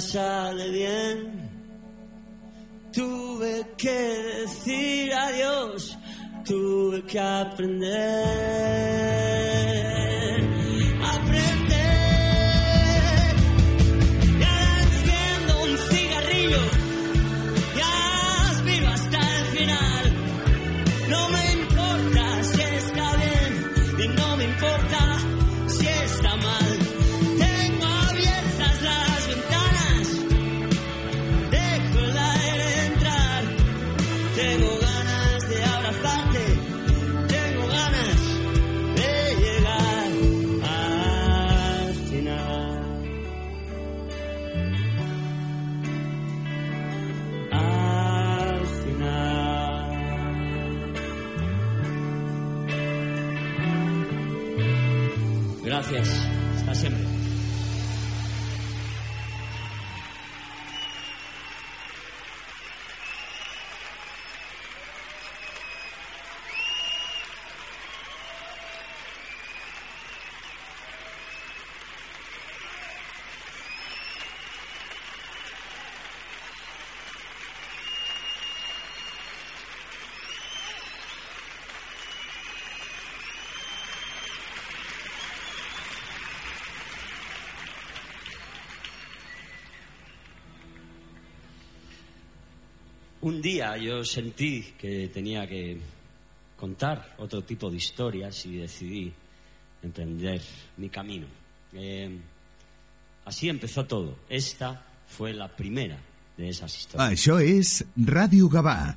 sale bien. Tuve que decir adiós, tuve que aprender. Un día yo sentí que tenía que contar otro tipo de historias y decidí emprender mi camino. Eh, así empezó todo. Esta fue la primera de esas historias. Això és Ràdio Gavà.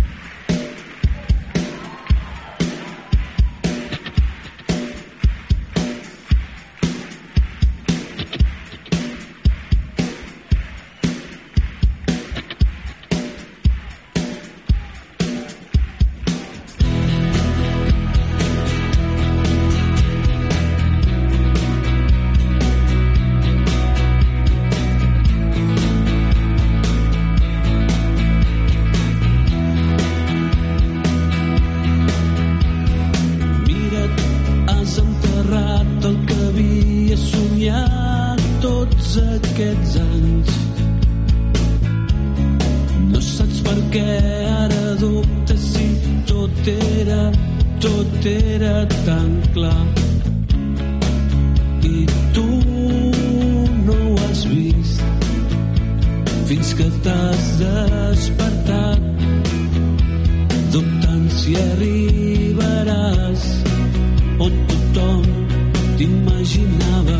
T'imaginava.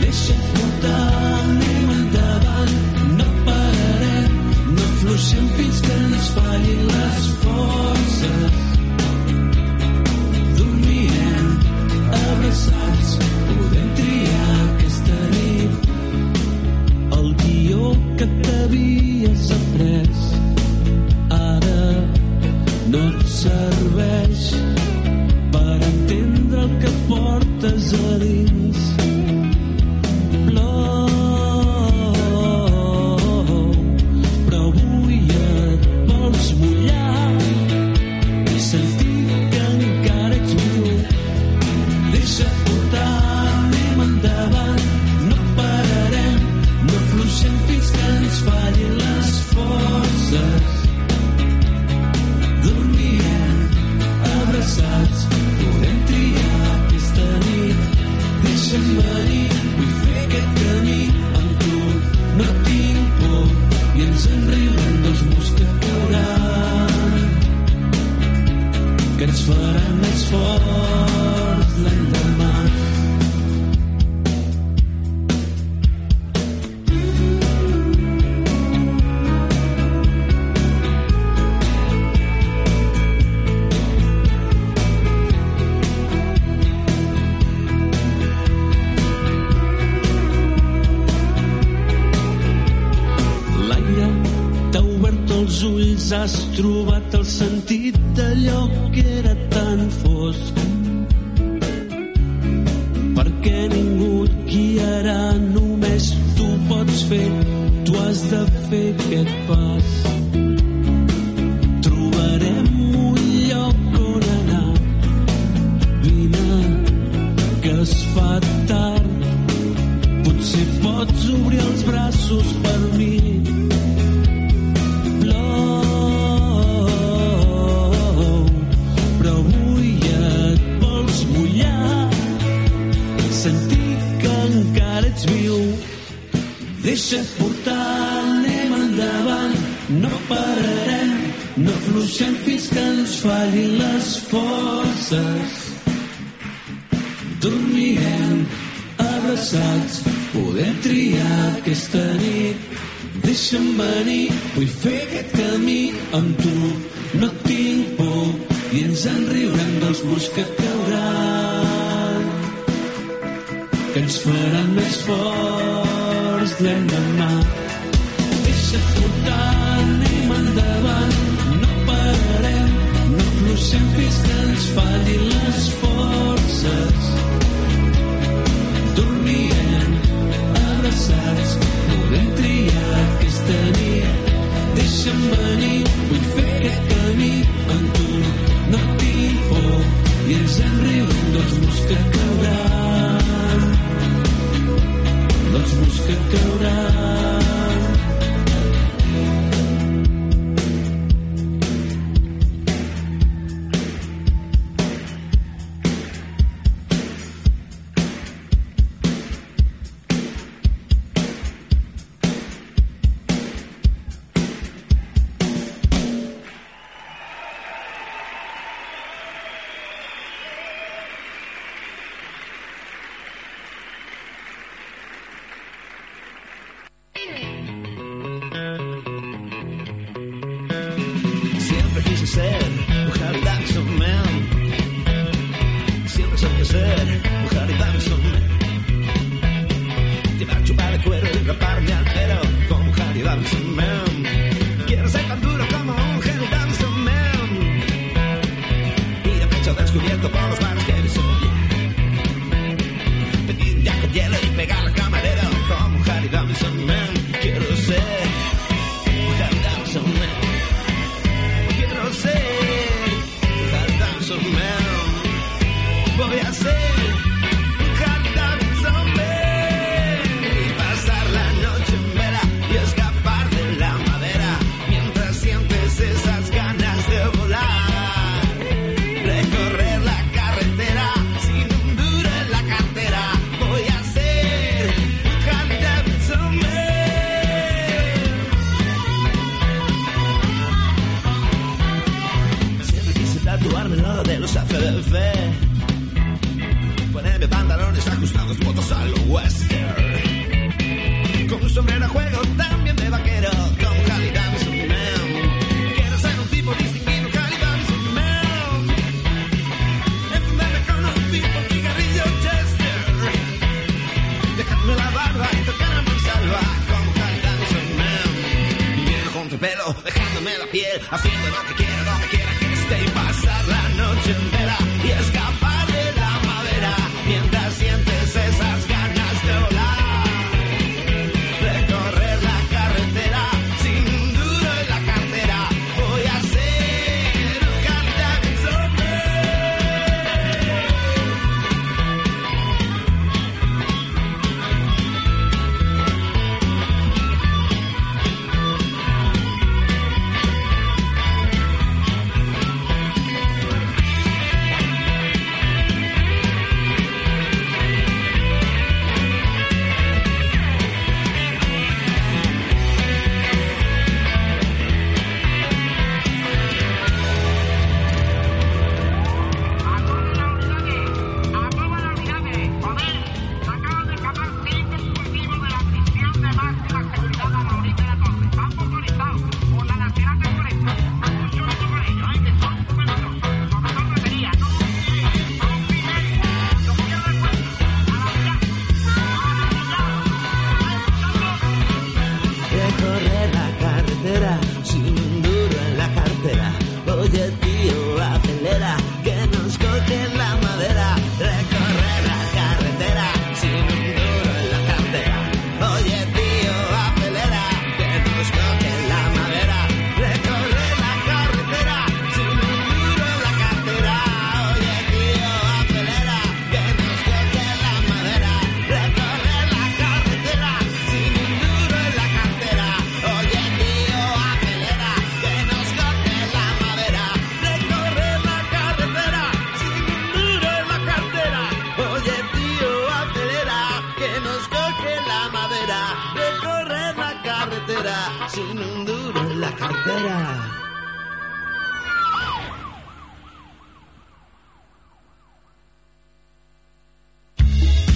Deixa't portar, anem endavant, no pararem, no fluixem fins que ens fallin les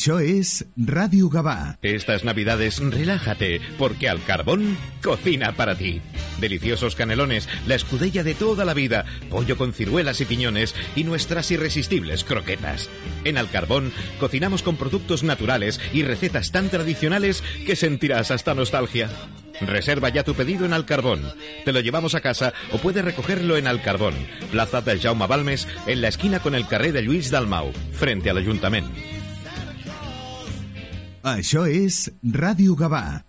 Això és Radio Gabá. Estas navidades relájate, porque al carbón cocina para ti. Deliciosos canelones, la escudella de toda la vida, pollo con ciruelas y piñones y nuestras irresistibles croquetas. En Al Carbón cocinamos con productos naturales y recetas tan tradicionales que sentirás hasta nostalgia. Reserva ya tu pedido en Alcarbón. Te lo llevamos a casa o puedes recogerlo en Alcarbón, plaza de Jaume Balmes, en la esquina con el carrer de Lluís Dalmau, frente al Ayuntamiento. Això és Ràdio Gavà.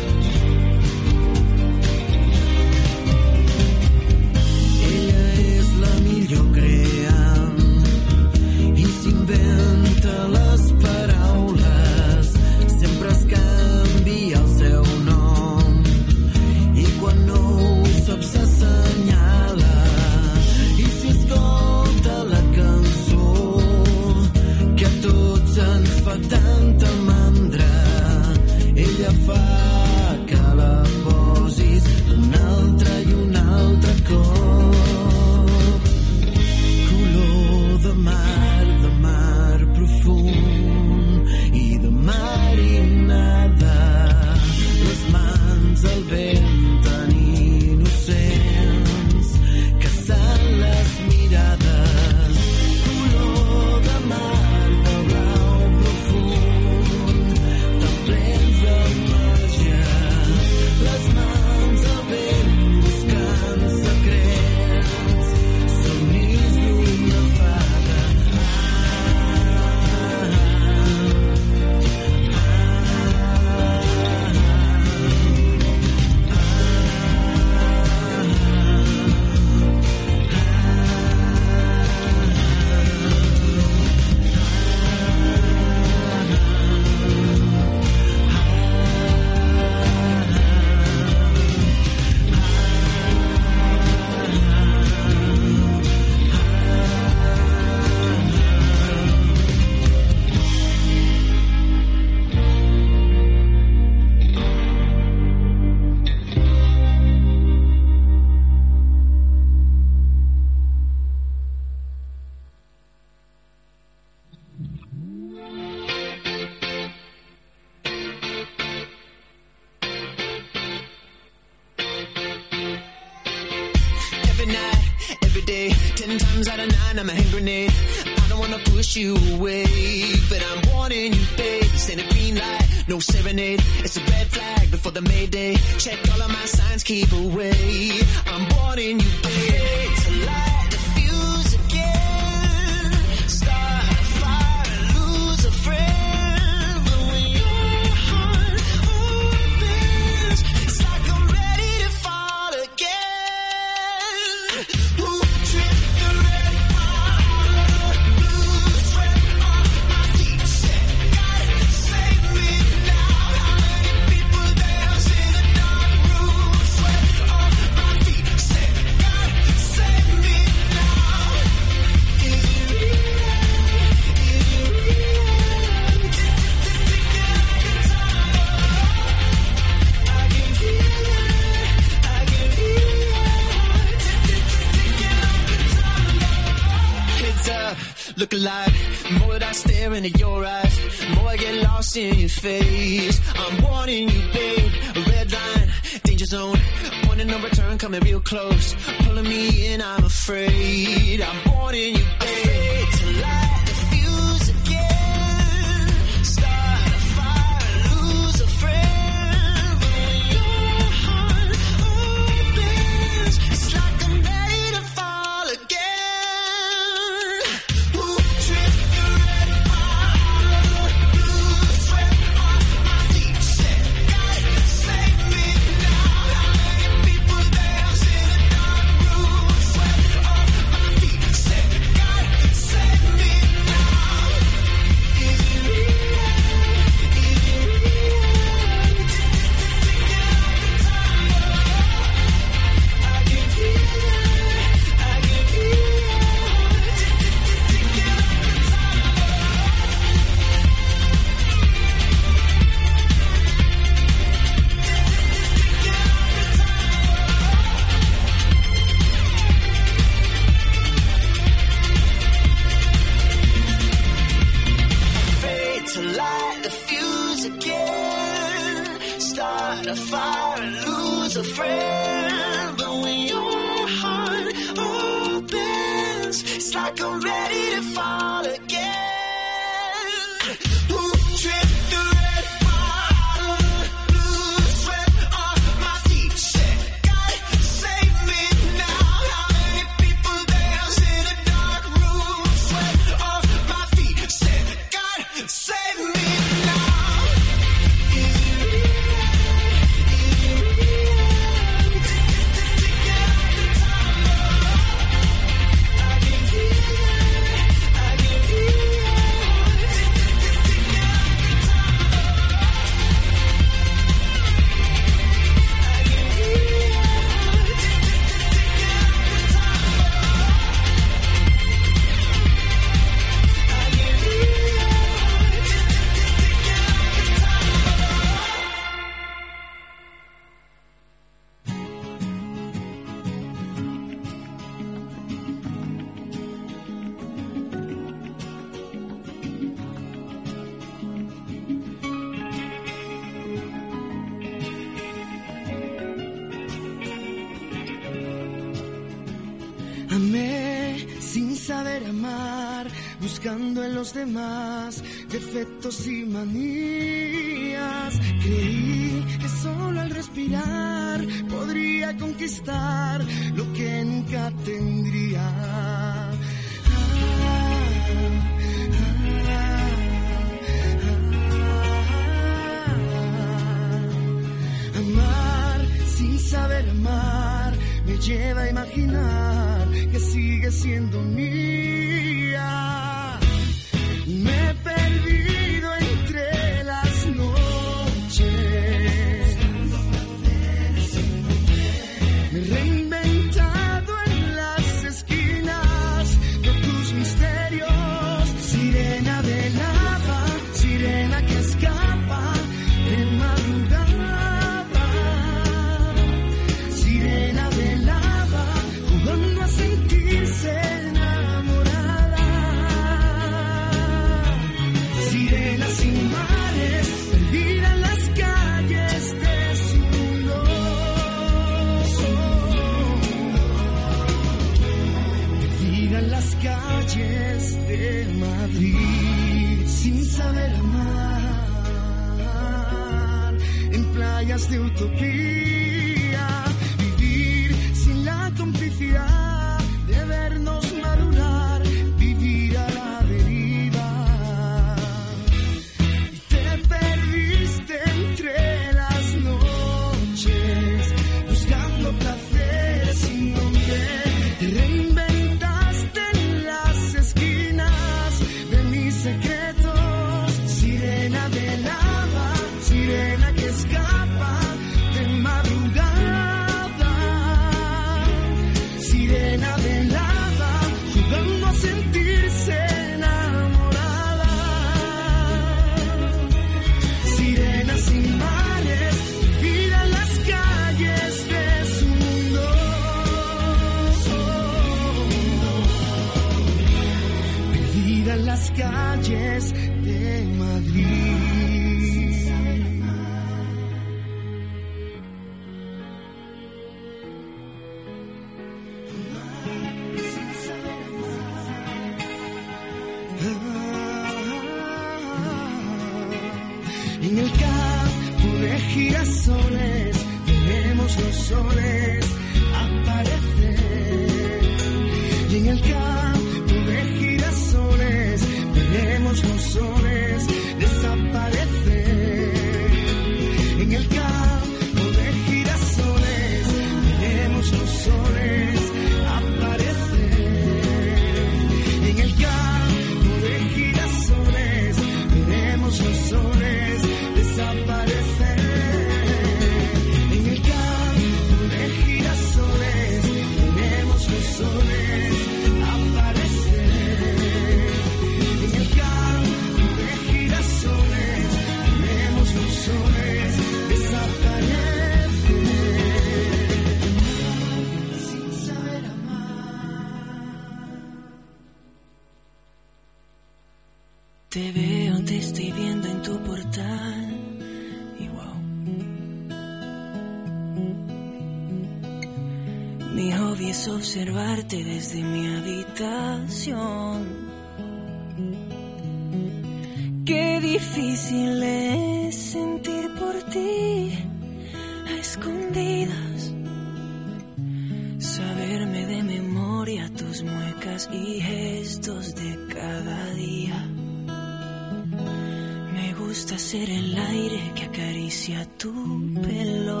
ser el aire que acaricia tu pelo.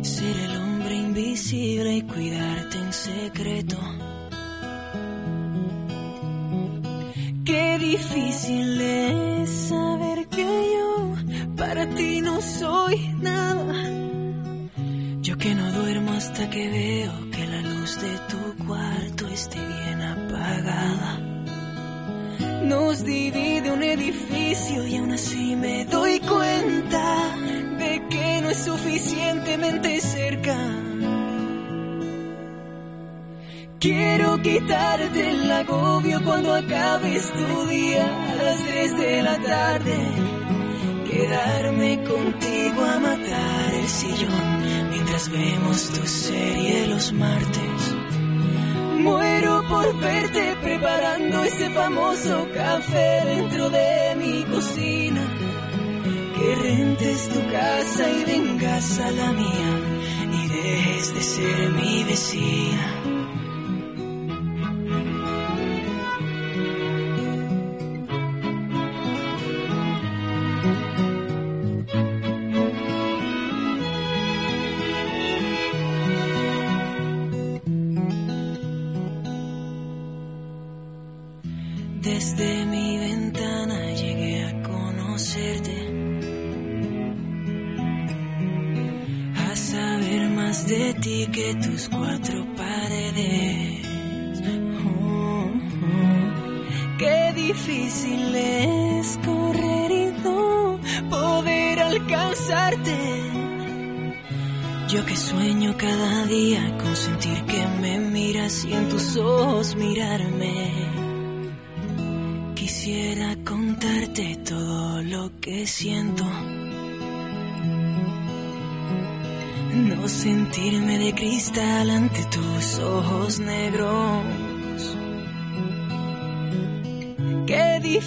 Ser el hombre invisible y cuidarte en secreto. acabes tu día a las 3 de la tarde. Quedarme contigo a matar el sillón mientras vemos tu serie los martes. Muero por verte preparando ese famoso café dentro de mi cocina. Que rentes tu casa y vengas a la mía y dejes de ser mi vecina.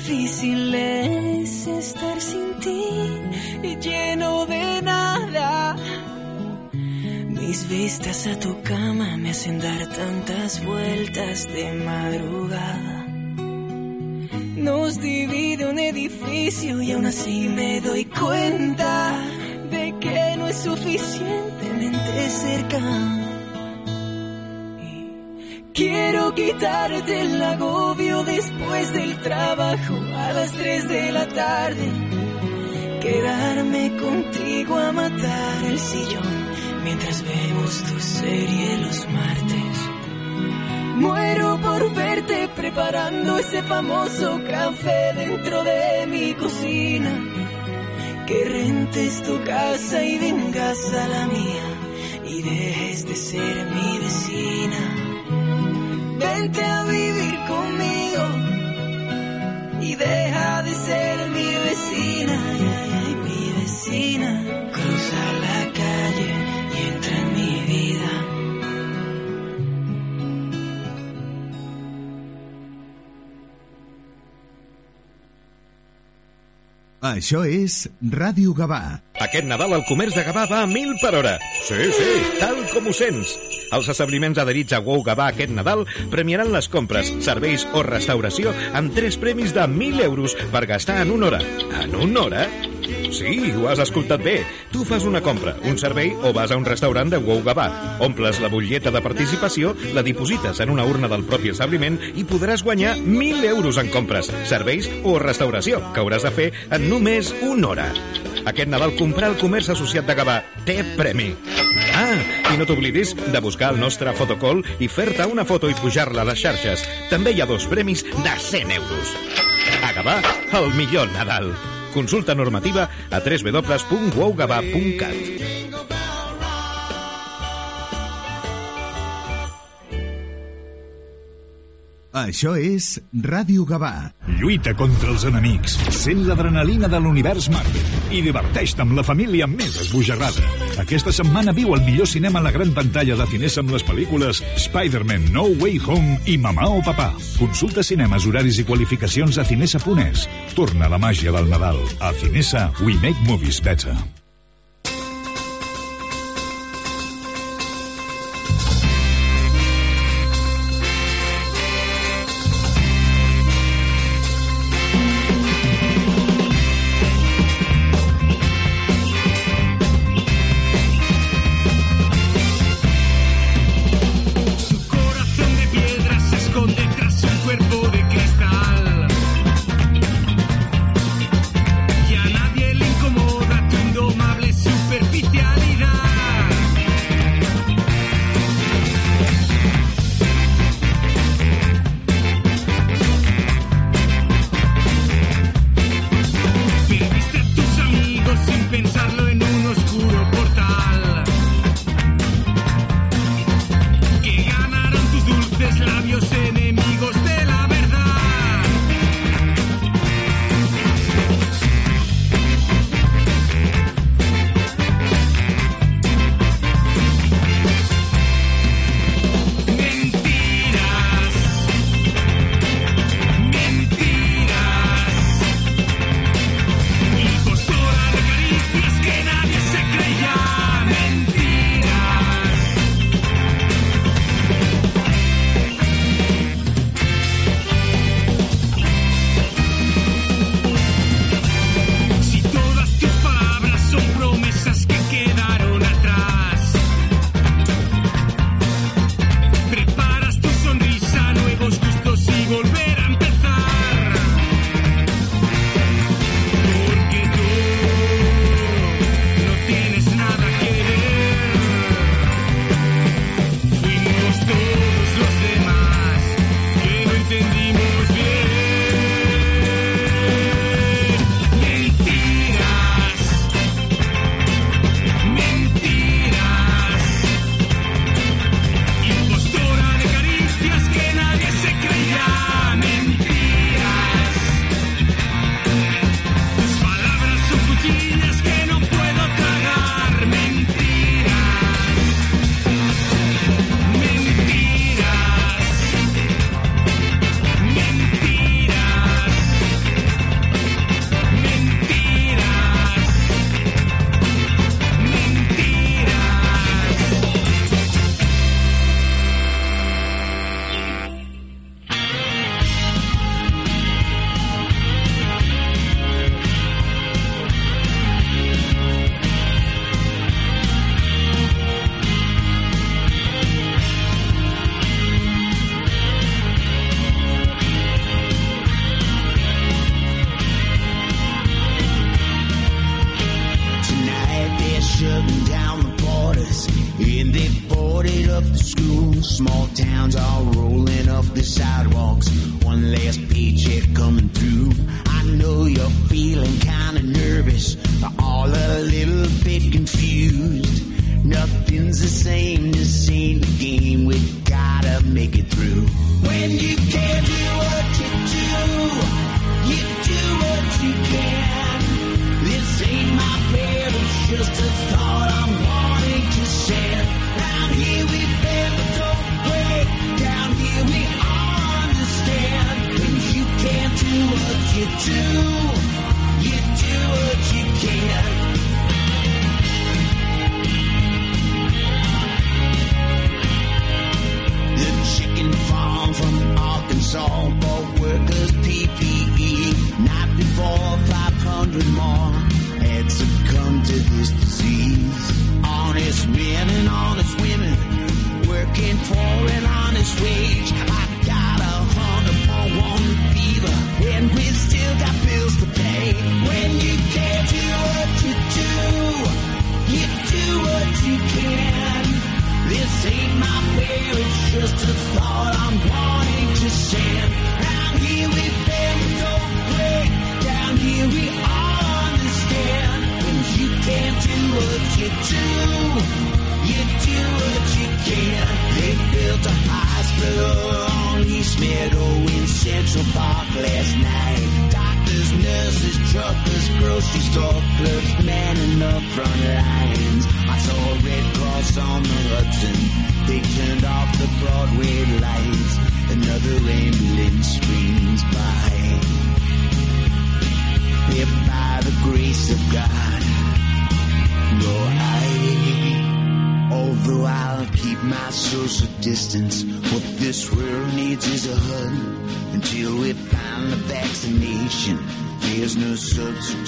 Difícil es estar sin ti y lleno de nada. Mis vistas a tu cama me hacen dar tantas vueltas de madrugada. Nos divide un edificio y aún así me doy cuenta de que no es suficientemente cerca. Quiero quitarte el agobio después del trabajo a las 3 de la tarde. Quedarme contigo a matar el sillón mientras vemos tu serie los martes. Muero por verte preparando ese famoso café dentro de mi cocina. Que rentes tu casa y vengas a la mía y dejes de ser mi vecina. Vente a vivir conmigo y deja de ser mi vecina, ay, ay, ay, mi vecina. Cruza la calle y entra en mi vida. Això és Ràdio Gavà. Aquest Nadal el comerç de Gavà va a mil per hora. Sí, sí, tal com ho sents. Els establiments adherits a Wow Gavà aquest Nadal premiaran les compres, serveis o restauració amb tres premis de 1.000 euros per gastar en una hora. En una hora? Sí, ho has escoltat bé. Tu fas una compra, un servei o vas a un restaurant de Wow Gavà. Omples la butlleta de participació, la diposites en una urna del propi establiment i podràs guanyar 1.000 euros en compres, serveis o restauració, que hauràs de fer en només una hora. Aquest Nadal comprar el comerç associat de Gavà té premi. Ah, i no t'oblidis de buscar el nostre fotocall i fer-te una foto i pujar-la a les xarxes. També hi ha dos premis de 100 euros. A Gavà, el millor Nadal. Consulta normativa a www.wowgavà.cat. Això és Ràdio Gavà. Lluita contra els enemics, sent l'adrenalina de l'univers Marvel i diverteix-te amb la família més esbojarrada. Aquesta setmana viu el millor cinema a la gran pantalla de Cinesa amb les pel·lícules Spider-Man No Way Home i Mamà o Papà. Consulta cinemes, horaris i qualificacions a cinesa.es. Torna la màgia del Nadal. A Cinesa, we make movies better.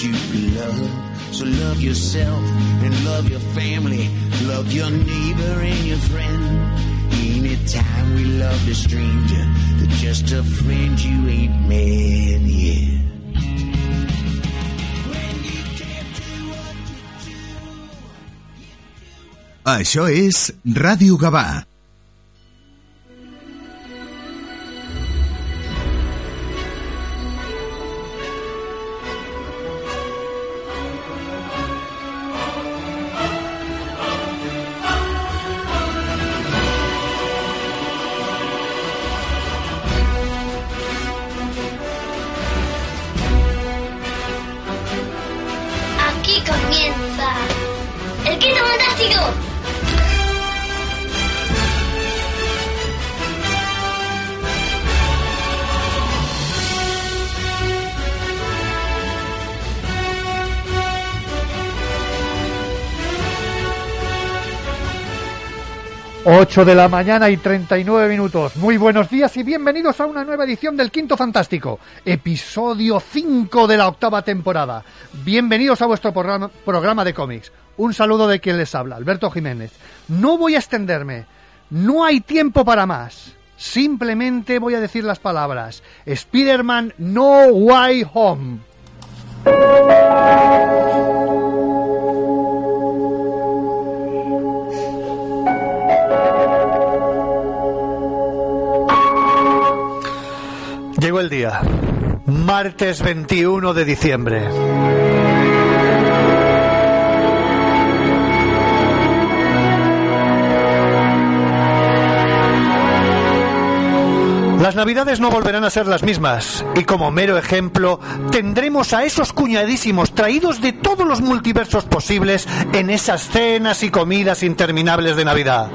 For love. So love yourself and love your family, love your neighbor and your friend. Anytime we love a stranger, they're just a friend you ain't met yet. Això és Ràdio Gavà. 8 de la mañana y 39 minutos. Muy buenos días y bienvenidos a una nueva edición del Quinto Fantástico, episodio 5 de la octava temporada. Bienvenidos a vuestro programa de cómics. Un saludo de quien les habla, Alberto Jiménez. No voy a extenderme, no hay tiempo para más. Simplemente voy a decir las palabras. Spider-Man No Way Home. El día. Martes 21 de diciembre. Las navidades no volverán a ser las mismas y como mero ejemplo tendremos a esos cuñadísimos traídos de todos los multiversos posibles en esas cenas y comidas interminables de Navidad.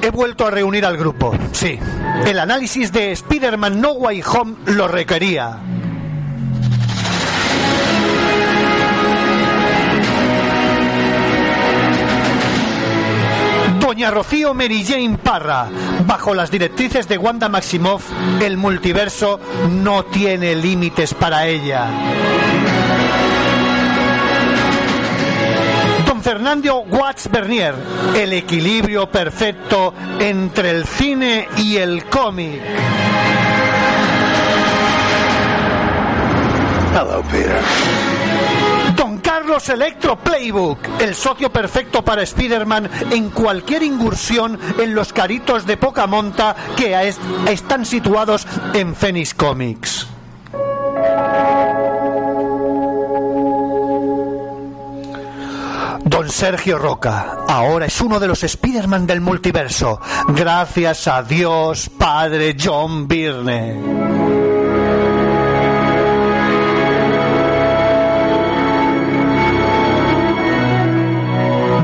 He vuelto a reunir al grupo. Sí, el análisis de Spider-Man No Way Home lo requería. Doña Rocío Mary Jane Parra, bajo las directrices de Wanda Maximoff, el multiverso no tiene límites para ella. Fernando Watts Bernier, el equilibrio perfecto entre el cine y el cómic. Hello, Peter. Don Carlos Electro Playbook, el socio perfecto para Spider-Man en cualquier incursión en los caritos de poca monta que es- están situados en Phoenix Comics. Sergio Roca ahora es uno de los Spider-Man del multiverso, gracias a Dios Padre John Byrne.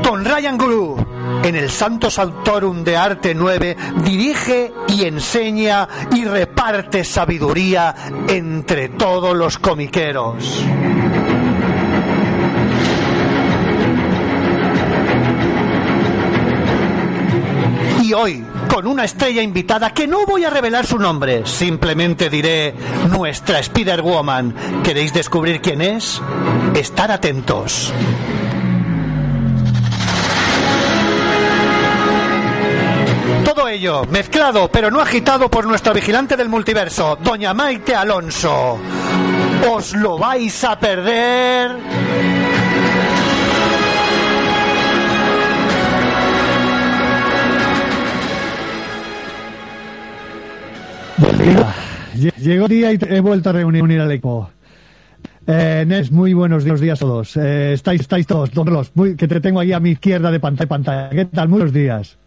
Don Ryan Guru, en el Santo Santorum de Arte 9, dirige y enseña y reparte sabiduría entre todos los comiqueros. Hoy, con una estrella invitada que no voy a revelar su nombre, simplemente diré nuestra Spider-Woman. ¿Queréis descubrir quién es? Estar atentos. Todo ello mezclado pero no agitado por nuestra vigilante del multiverso, doña Maite Alonso. ¿Os lo vais a perder? Llegó el día y he vuelto a reunir unir al equipo. Eh, Nes, muy buenos días, días a todos. Eh, estáis, estáis todos, don Carlos, muy- que te tengo ahí a mi izquierda de pantalla. pantalla. ¿Qué tal? Muy buenos días.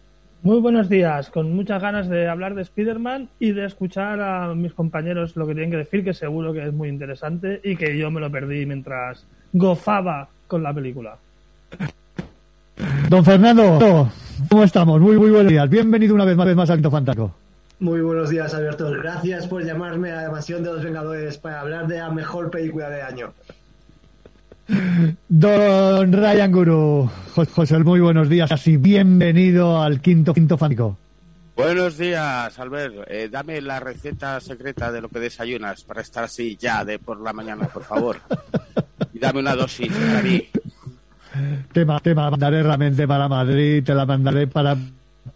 Muy buenos días, con muchas ganas de hablar de Spider-Man y de escuchar a mis compañeros lo que tienen que decir, que seguro que es muy interesante y que yo me lo perdí mientras gozaba con la película. Don Fernando, ¿cómo estamos? Muy, muy buenos días. Bienvenido una vez más, vez más al Quinto Fantástico. Muy buenos días, Alberto. Gracias por llamarme a la Evasión de los Vengadores para hablar de la mejor película del año. Don Ryan Guru, Jo- José, muy buenos días y bienvenido al Quinto, quinto Fantástico. Buenos días, Albert. Eh, dame la receta secreta de lo que desayunas para estar así ya de por la mañana, por favor. Y dame una dosis para mí. Te, te mandaré realmente para Madrid, te la mandaré para,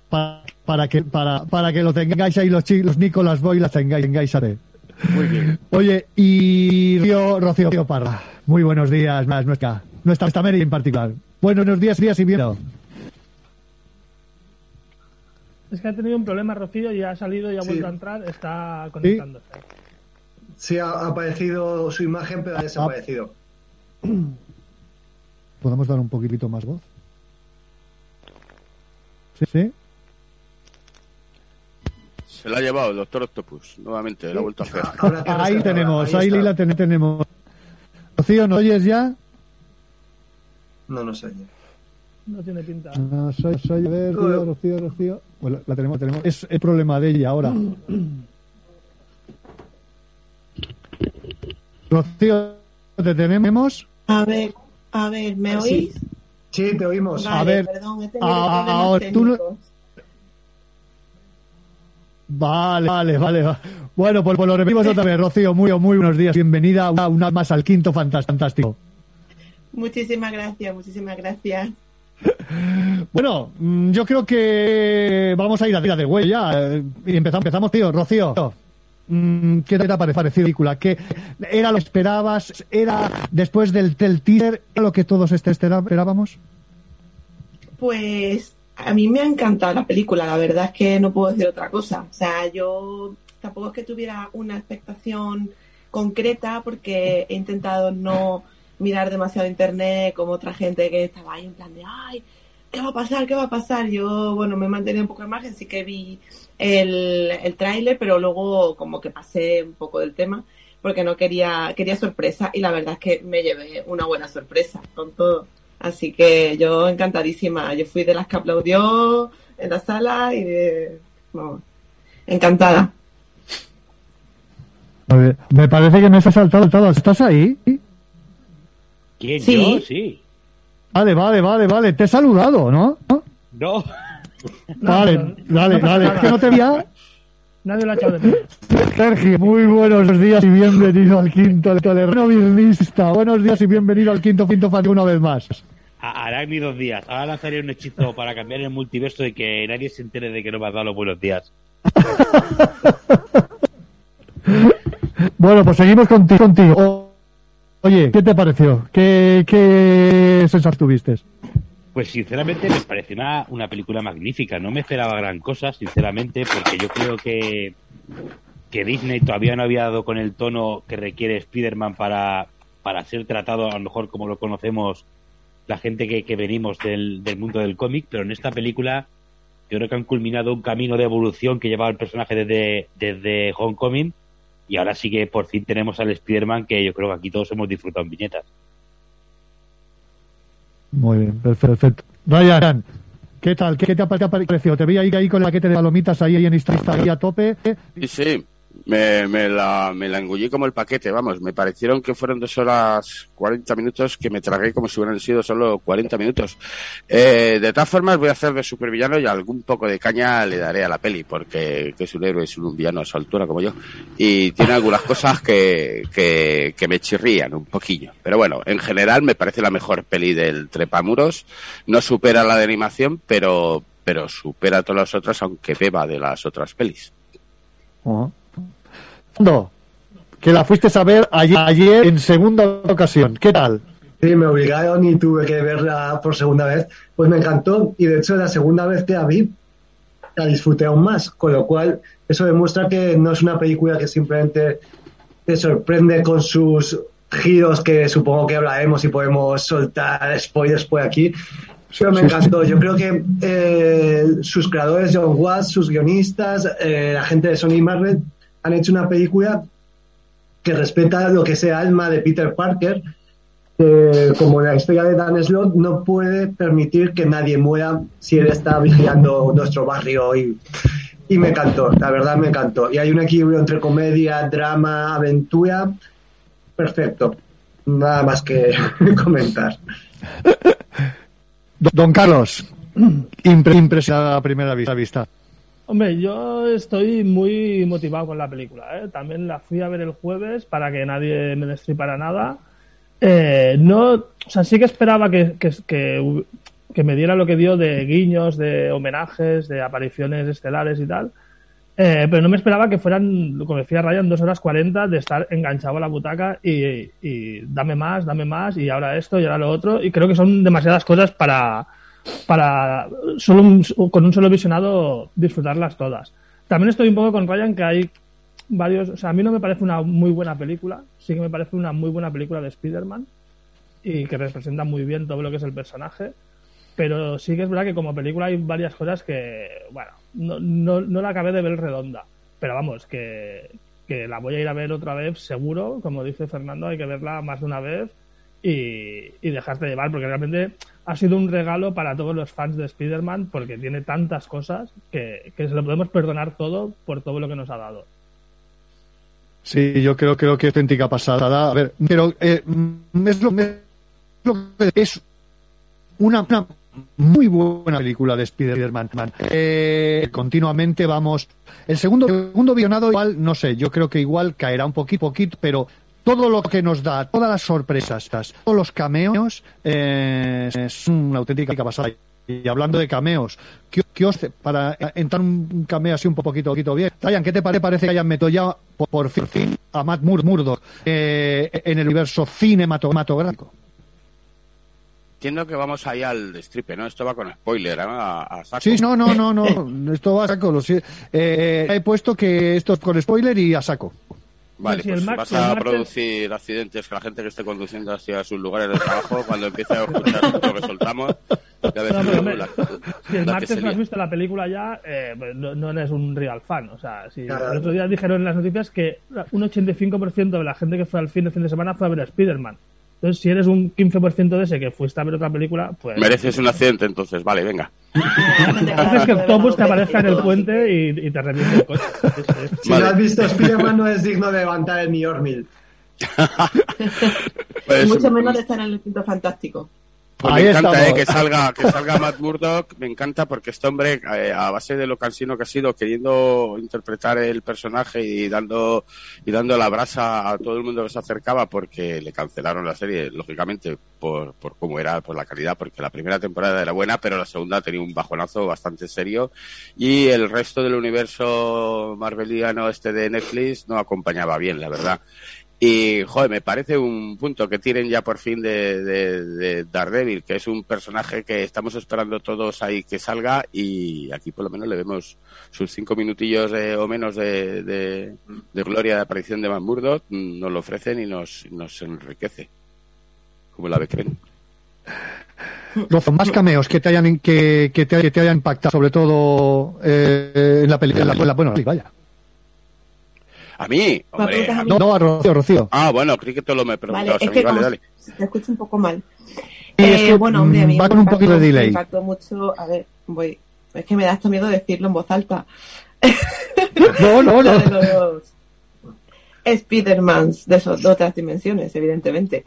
para, para que, para, para que lo tengáis ahí los, los Nicolas Boy, las tengáis, tengáis haré. Muy bien. Oye, y Rocío, Rocío, Rocío Parra, muy buenos días, más nuestra, nuestra, nuestra Mary en particular. Buenos días, días y bien. Es que ha tenido un problema Rocío y ha salido y ha Sí. vuelto a entrar, está conectándose. Sí, ha ha aparecido su imagen, pero ha desaparecido. ¿Podemos dar un poquitito más voz? ¿Sí? ¿Sí? Se la ha llevado el doctor Octopus. Nuevamente, lo ha vuelto a hacer. Ahí tenemos, ahí, está. Lila ten- tenemos. Rocío, ¿nos oyes ya? No, no sé. No tiene pinta. No, soy, soy, a ver, Rocío, Rocío, Rocío. Bueno, la tenemos, tenemos. Es el problema de ella ahora. Rocío, ¿te tenemos? A ver, a ver, ¿me sí. oís? Sí, te oímos. Vale, A ver, perdón, he tenido a- problemas ahora, tú no- Vale, vale, vale. va. Bueno, pues, pues lo repetimos otra vez, Rocío. Muy, muy buenos días. Bienvenida una, una más al quinto fantástico. Muchísimas gracias, muchísimas gracias. Bueno, mm, yo creo que vamos a ir a tira de huella. eh, Y empezamos, empezamos, tío. Rocío, mm, ¿qué te ha pare- parecido la película? ¿Qué era lo que esperabas? ¿Era después del, del teaser era lo que todos este- esperábamos? Pues a mí me ha encantado la película, la verdad es que no puedo decir otra cosa. O sea, yo tampoco es que tuviera una expectación concreta porque he intentado no mirar demasiado internet como otra gente que estaba ahí en plan de, ay, ¿qué va a pasar? ¿Qué va a pasar? Yo, bueno, me he mantenido un poco al margen, sí que vi el, el tráiler, pero luego como que pasé un poco del tema porque no quería, quería sorpresa y la verdad es que me llevé una buena sorpresa con todo. Así que yo encantadísima. Yo fui de las que aplaudió en la sala y de... vamos, encantada. A ver, me parece que me has saltado. ¿Estás ahí? ¿Quién? Sí. Yo, sí. Vale, vale, vale, vale. Te he saludado, ¿no? No. Vale, vale. nada. Es que no te veía. Nadie lo ha echado de menos. Sergio, muy buenos días y bienvenido al quinto el tolerano virnista. Buenos días y bienvenido al quinto quinto fan una vez más. Harán mis dos días. Ahora lanzaré un hechizo para cambiar el multiverso y que nadie se entere de que no me has dado los buenos días. Bueno, pues seguimos contigo. contigo. Oye, ¿qué te pareció? ¿Qué, qué sensación tuviste? Pues sinceramente me pareció una, una película magnífica. No me esperaba gran cosa, sinceramente, porque yo creo que, que Disney todavía no había dado con el tono que requiere Spider-Man para, para ser tratado, a lo mejor como lo conocemos la gente que, que venimos del, del mundo del cómic, pero en esta película yo creo que han culminado un camino de evolución que llevaba el personaje desde, desde Homecoming y ahora sí que por fin tenemos al Spider-Man que yo creo que aquí todos hemos disfrutado en viñetas. Muy bien, perfecto. Ryan, ¿qué tal? ¿Qué te ha, parecido? Te vi ahí, ahí con el paquete de palomitas ahí, ahí en Insta, ahí a tope. Sí. Me, me, la, me la engullí como el paquete, vamos. Me parecieron que fueron dos horas 40 minutos que me tragué como si hubieran sido solo 40 minutos. Eh, de todas formas, voy a hacer de supervillano y algún poco de caña le daré a la peli, porque que es un héroe, es un villano a su altura como yo. Y tiene algunas cosas que, que, que me chirrían un poquillo. Pero bueno, en general me parece la mejor peli del Trepamuros. No supera la de animación, pero, pero supera a todas las otras, aunque beba de las otras pelis. Fernando, que la fuiste a ver ayer, ayer en segunda ocasión. ¿Qué tal? Sí, me obligaron y tuve que verla por segunda vez. Pues me encantó y de hecho la segunda vez que la vi la disfruté aún más, con lo cual eso demuestra que no es una película que simplemente te sorprende con sus giros que supongo que hablaremos y podemos soltar spoilers por aquí. Pero me encantó. Yo creo que eh, sus creadores, John Watts, sus guionistas, eh, la gente de Sony Marvel, han hecho una película que respeta lo que es el alma de Peter Parker, como la historia de Dan Slott no puede permitir que nadie muera si él está vigilando nuestro barrio y, y me encantó, la verdad me encantó. Y hay un equilibrio entre comedia, drama, aventura, perfecto. Nada más que comentar. Don Carlos, impre impresionada a primera vista. Hombre, yo estoy muy motivado con la película. ¿eh? También la fui a ver el jueves para que nadie me destripara nada. Eh, no, o sea, sí que esperaba que, que, que, me diera lo que dio de guiños, de homenajes, de apariciones estelares y tal. Eh, pero no me esperaba que fueran, como decía Ryan, dos horas cuarenta de estar enganchado a la butaca y dame más, dame más, y ahora esto y ahora lo otro. Y creo que son demasiadas cosas para, para solo un, con un solo visionado disfrutarlas todas. También estoy un poco con Ryan que hay varios, o sea, a mí no me parece una muy buena película, sí que me parece una muy buena película de Spider-Man y que representa muy bien todo lo que es el personaje, pero sí que es verdad que como película hay varias cosas que, bueno, no, no, no la acabé de ver redonda, pero vamos, que, que la voy a ir a ver otra vez seguro, como dice Fernando, hay que verla más de una vez y, y dejarte llevar, porque realmente ha sido un regalo para todos los fans de Spider-Man porque tiene tantas cosas que, que, se lo podemos perdonar todo por todo lo que nos ha dado. Sí, yo creo, creo que es auténtica pasada. A ver, pero eh, es, lo, es, una, muy buena película de Spider-Man. Eh, continuamente vamos. El segundo, segundo visionado, igual, no sé, yo creo que igual caerá un poquito, poquito, pero todo lo que nos da, todas las sorpresas, todos los cameos, eh, es una auténtica pasada. Y hablando de cameos, ¿qué, qué os, para entrar un cameo así un poquito, poquito bien, Ryan, ¿qué te parece que hayan metido ya por, por fin a Matt Murdock eh, en el universo cinematográfico? Entiendo que vamos ahí al destripe, ¿no? Esto va con spoiler, ¿no? A, a saco. Sí, no, no, no, no, esto va a saco. Lo, eh, he puesto que esto es con spoiler y a saco. Vale, pues vas a producir accidentes que la gente que esté conduciendo hacia sus lugares de trabajo, cuando empiece a escuchar lo que soltamos, no, la, la, si el martes no has visto la película ya, eh, pues no, no, eres un real fan. O sea, si claro. el otro día dijeron en las noticias que un 85% de la gente que fue al fin de fin de semana fue a ver a Spider-Man. Entonces, si eres un 15% de ese que fuiste a ver otra película, pues... Mereces un accidente, entonces. Vale, venga. Haces que autobús te aparezca en el puente y, y te reviente el coche. Si vale. no has visto Spider-Man, no es digno de levantar el New Mil. pues, Mucho menos de estar en el quinto fantástico. Pues me encanta eh, que salga que salga Matt Murdock, me encanta porque este hombre, eh, a base de lo cansino que ha sido, queriendo interpretar el personaje y dando y dando la brasa a todo el mundo que se acercaba, porque le cancelaron la serie, lógicamente, por, por cómo era, por la calidad, porque la primera temporada era buena, pero la segunda tenía un bajonazo bastante serio, y el resto del universo marveliano este de Netflix no acompañaba bien, la verdad Y, joder, me parece un punto que tienen ya por fin de, de, de Daredevil, que es un personaje que estamos esperando todos ahí que salga y aquí por lo menos le vemos sus cinco minutillos eh, o menos de, gloria de aparición de Van Murdock, mm, nos lo ofrecen y nos, nos enriquece. Como la creen. Rozo, más cameos que te hayan que, te, hayan impactado, sobre todo eh, en la película. en la- bueno, vaya. A mí, hombre. a mí- No, a Rocío, Rocío. Ah, bueno, creí que todo lo me Vale, preguntabas es que Vale, dale. se te escucha un poco mal. Sí, es Eh, que, bueno, hombre, a mí mm, va me con un poquito de delay. Me impactó mucho. A ver, voy. Es que me da hasta miedo decirlo en voz alta. No, no, no. de los Spidermans de, esos- de otras dimensiones, evidentemente.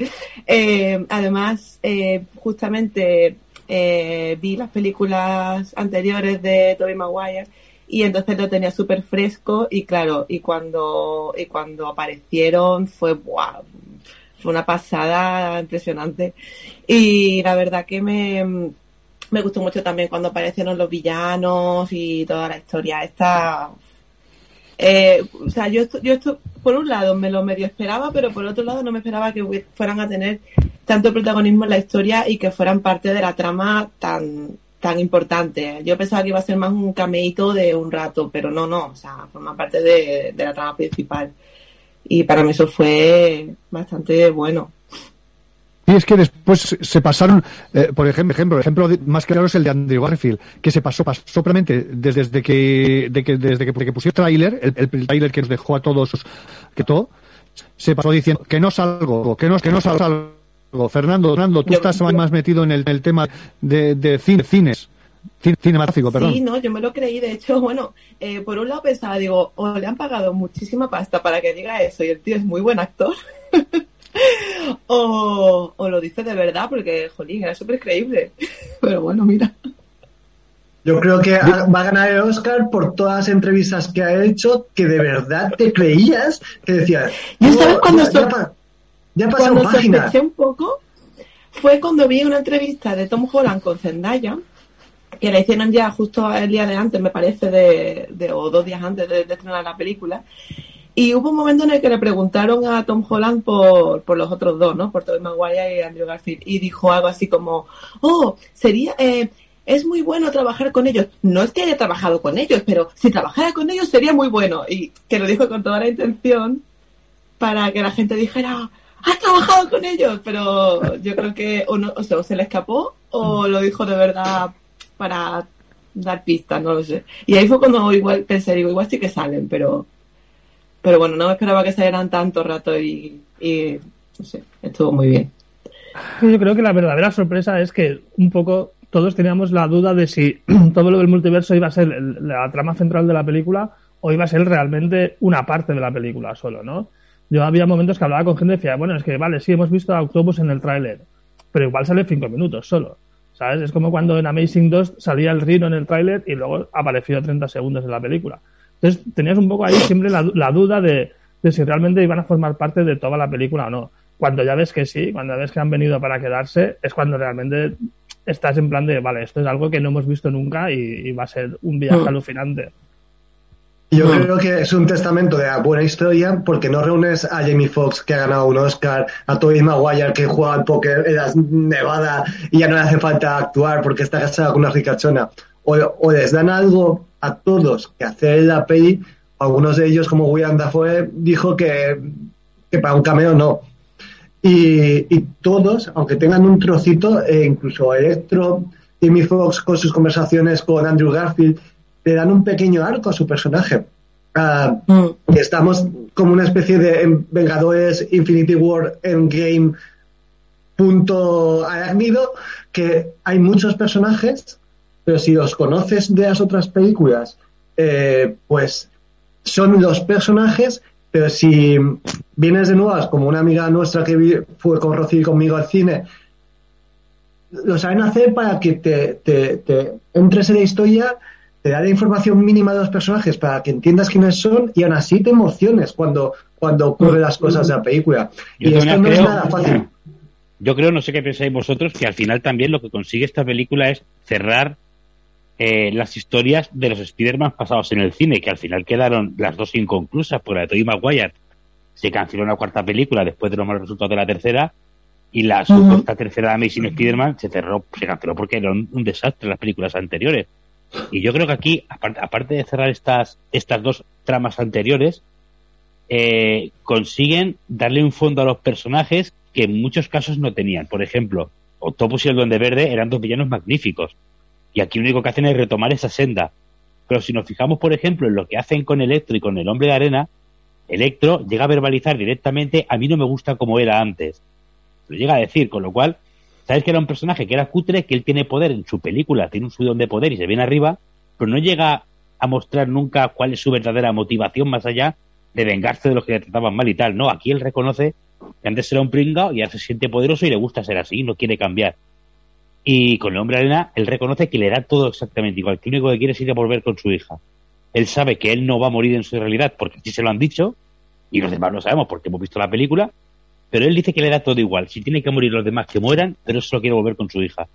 Eh, además, eh, justamente eh, vi las películas anteriores de Tobey Maguire y entonces lo tenía súper fresco y claro, y cuando, y cuando aparecieron fue, ¡buah! fue una pasada impresionante. Y la verdad que me, me gustó mucho también cuando aparecieron los villanos y toda la historia esta. Eh, o sea, yo, yo esto, por un lado me lo medio esperaba, pero por otro lado no me esperaba que fueran a tener tanto protagonismo en la historia y que fueran parte de la trama tan, tan importante. Yo pensaba que iba a ser más un cameíto de un rato, pero no, no, o sea, forma parte de, de la trama principal. Y para mí eso fue bastante bueno. Y es que después se pasaron, eh, por ejemplo, ejemplo, ejemplo de- más claro es el de Andrew Garfield, que se pasó, pasó desde, que, de que, desde que, que pusió el tráiler, el, el tráiler que nos dejó a todos, que todo, se pasó diciendo que no salgo, que no, que no salgo. Fernando, Fernando, tú Yo- estás yo- más metido en el, el tema de, de cine, cines, cine- cinematográfico, perdón. Sí, no, yo me lo creí. De hecho, bueno, eh, por un lado pensaba, digo, o le han pagado muchísima pasta para que diga eso y el tío es muy buen actor. o, o lo dice de verdad porque, jolín, era súper creíble. Pero bueno, mira. Yo creo que va a ganar el Oscar por todas las entrevistas que ha hecho, que de verdad te creías, que decías, Yo, "No, ¿sabes cuando ya, so- ya pa- ya ha pasado Cuando sospeché un poco fue cuando vi una entrevista de Tom Holland con Zendaya, que la hicieron ya justo el día de antes, me parece, de, de- o dos días antes de, de estrenar la película. Y hubo un momento en el que le preguntaron a Tom Holland por, por los otros dos, ¿no? Por Tobey Maguire y Andrew Garfield. Y dijo algo así como, oh, sería, eh, es muy bueno trabajar con ellos. No es que haya trabajado con ellos, pero si trabajara con ellos sería muy bueno. Y que lo dijo con toda la intención para que la gente dijera, has trabajado con ellos, pero yo creo que o, o, sea, o se le escapó o lo dijo de verdad para dar pistas, no lo sé. Y ahí fue cuando igual pensé, digo, igual sí que salen, pero pero bueno, no me esperaba que salieran tanto rato y, y no sé, estuvo muy bien. Yo creo que la verdadera sorpresa es que un poco todos teníamos la duda de si todo lo del multiverso iba a ser la trama central de la película o iba a ser realmente una parte de la película solo, ¿no? Yo había momentos que hablaba con gente y decía, bueno, es que vale, sí, hemos visto a Octopus en el tráiler, pero igual sale cinco minutos solo, ¿sabes? Es como cuando en Amazing 2 salía el Rhino en el tráiler y luego apareció 30 segundos en la película. Entonces tenías un poco ahí siempre la duda de, de si realmente iban a formar parte de toda la película o no. Cuando ya ves que sí, cuando ves que han venido para quedarse, es cuando realmente estás en plan de, vale, esto es algo que no hemos visto nunca y, y va a ser un viaje Mm. alucinante. Yo creo que es un testamento de la buena historia porque no reúnes a Jamie Foxx que ha ganado un Oscar, a Tobey Maguire que juega al póker en las Nevada y ya no le hace falta actuar porque está casada con una ricachona. O, o les dan algo a todos que hacer en la peli. Algunos de ellos, como William Dafoe, dijo que, que para un cameo no. Y, y todos, aunque tengan un trocito, e incluso Electro, Jamie Foxx con sus conversaciones con Andrew Garfield, le dan un pequeño arco a su personaje. Ah, Estamos como una especie de en Vengadores Infinity War Endgame punto arácnido, que hay muchos personajes, pero si los conoces de las otras películas, eh, pues son los personajes, pero si vienes de nuevas, como una amiga nuestra que vi- fue con Rocío y conmigo al cine, lo saben hacer para que te, te- te entres en la historia, te da la información mínima de los personajes para que entiendas quiénes son y aún así te emociones cuando, cuando ocurren las cosas de la película. Yo y esto no es nada fácil. Yo creo, no sé qué pensáis vosotros, que al final también lo que consigue esta película es cerrar eh, las historias de los Spider-Man pasados en el cine, que al final quedaron las dos inconclusas, por la de Tobey Maguire se canceló una cuarta película después de los malos resultados de la tercera y la supuesta tercera de Amazing Spider-Man se cerró, se canceló porque era un, un desastre las películas anteriores. Y yo creo que aquí, aparte, de cerrar estas, estas dos tramas anteriores, eh, consiguen darle un fondo a los personajes que en muchos casos no tenían. Por ejemplo, Octopus y el Duende Verde eran dos villanos magníficos. Y aquí lo único que hacen es retomar esa senda. Pero si nos fijamos, por ejemplo, en lo que hacen con Electro y con el Hombre de Arena, Electro llega a verbalizar directamente, a mí no me gusta como era antes. Lo llega a decir, con lo cual, sabes que era un personaje que era cutre, que él tiene poder en su película, tiene un subidón de poder y se viene arriba, pero no llega a mostrar nunca cuál es su verdadera motivación más allá de vengarse de los que le trataban mal y tal. No, aquí él reconoce que antes era un pringao y ahora se siente poderoso y le gusta ser así, no quiere cambiar. Y con el hombre arena, él reconoce que le da todo exactamente igual, que lo único que quiere es ir a volver con su hija. Él sabe que él no va a morir en su realidad porque así se lo han dicho, y los demás lo sabemos porque hemos visto la película, pero él dice que le da todo igual. Si tiene que morir los demás, que mueran, pero solo quiere volver con su hija.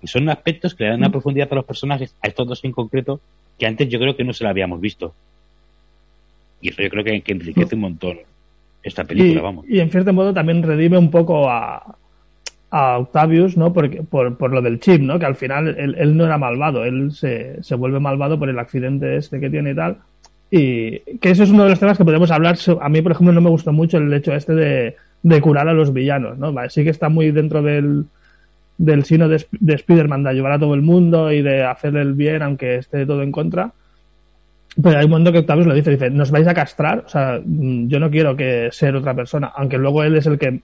Y son aspectos que le dan una profundidad a los personajes, a estos dos en concreto, que antes yo creo que no se la habíamos visto. Y eso yo creo que, que enriquece un montón esta película, y, vamos. y en cierto modo también redime un poco a, a Octavius, ¿no? Porque, por, por lo del chip, ¿no? Que al final él, él no era malvado, él se, se vuelve malvado por el accidente este que tiene y tal. Y que eso es uno de los temas que podemos hablar. A mí, por ejemplo, no me gustó mucho el hecho este de, de curar a los villanos, ¿no? Vale, sí que está muy dentro del, del sino de, de Spider-Man de ayudar a todo el mundo y de hacerle el bien aunque esté todo en contra. Pero hay un momento que Octavius lo dice, dice, nos vais a castrar, o sea, mm, yo no quiero que ser otra persona, aunque luego él es el que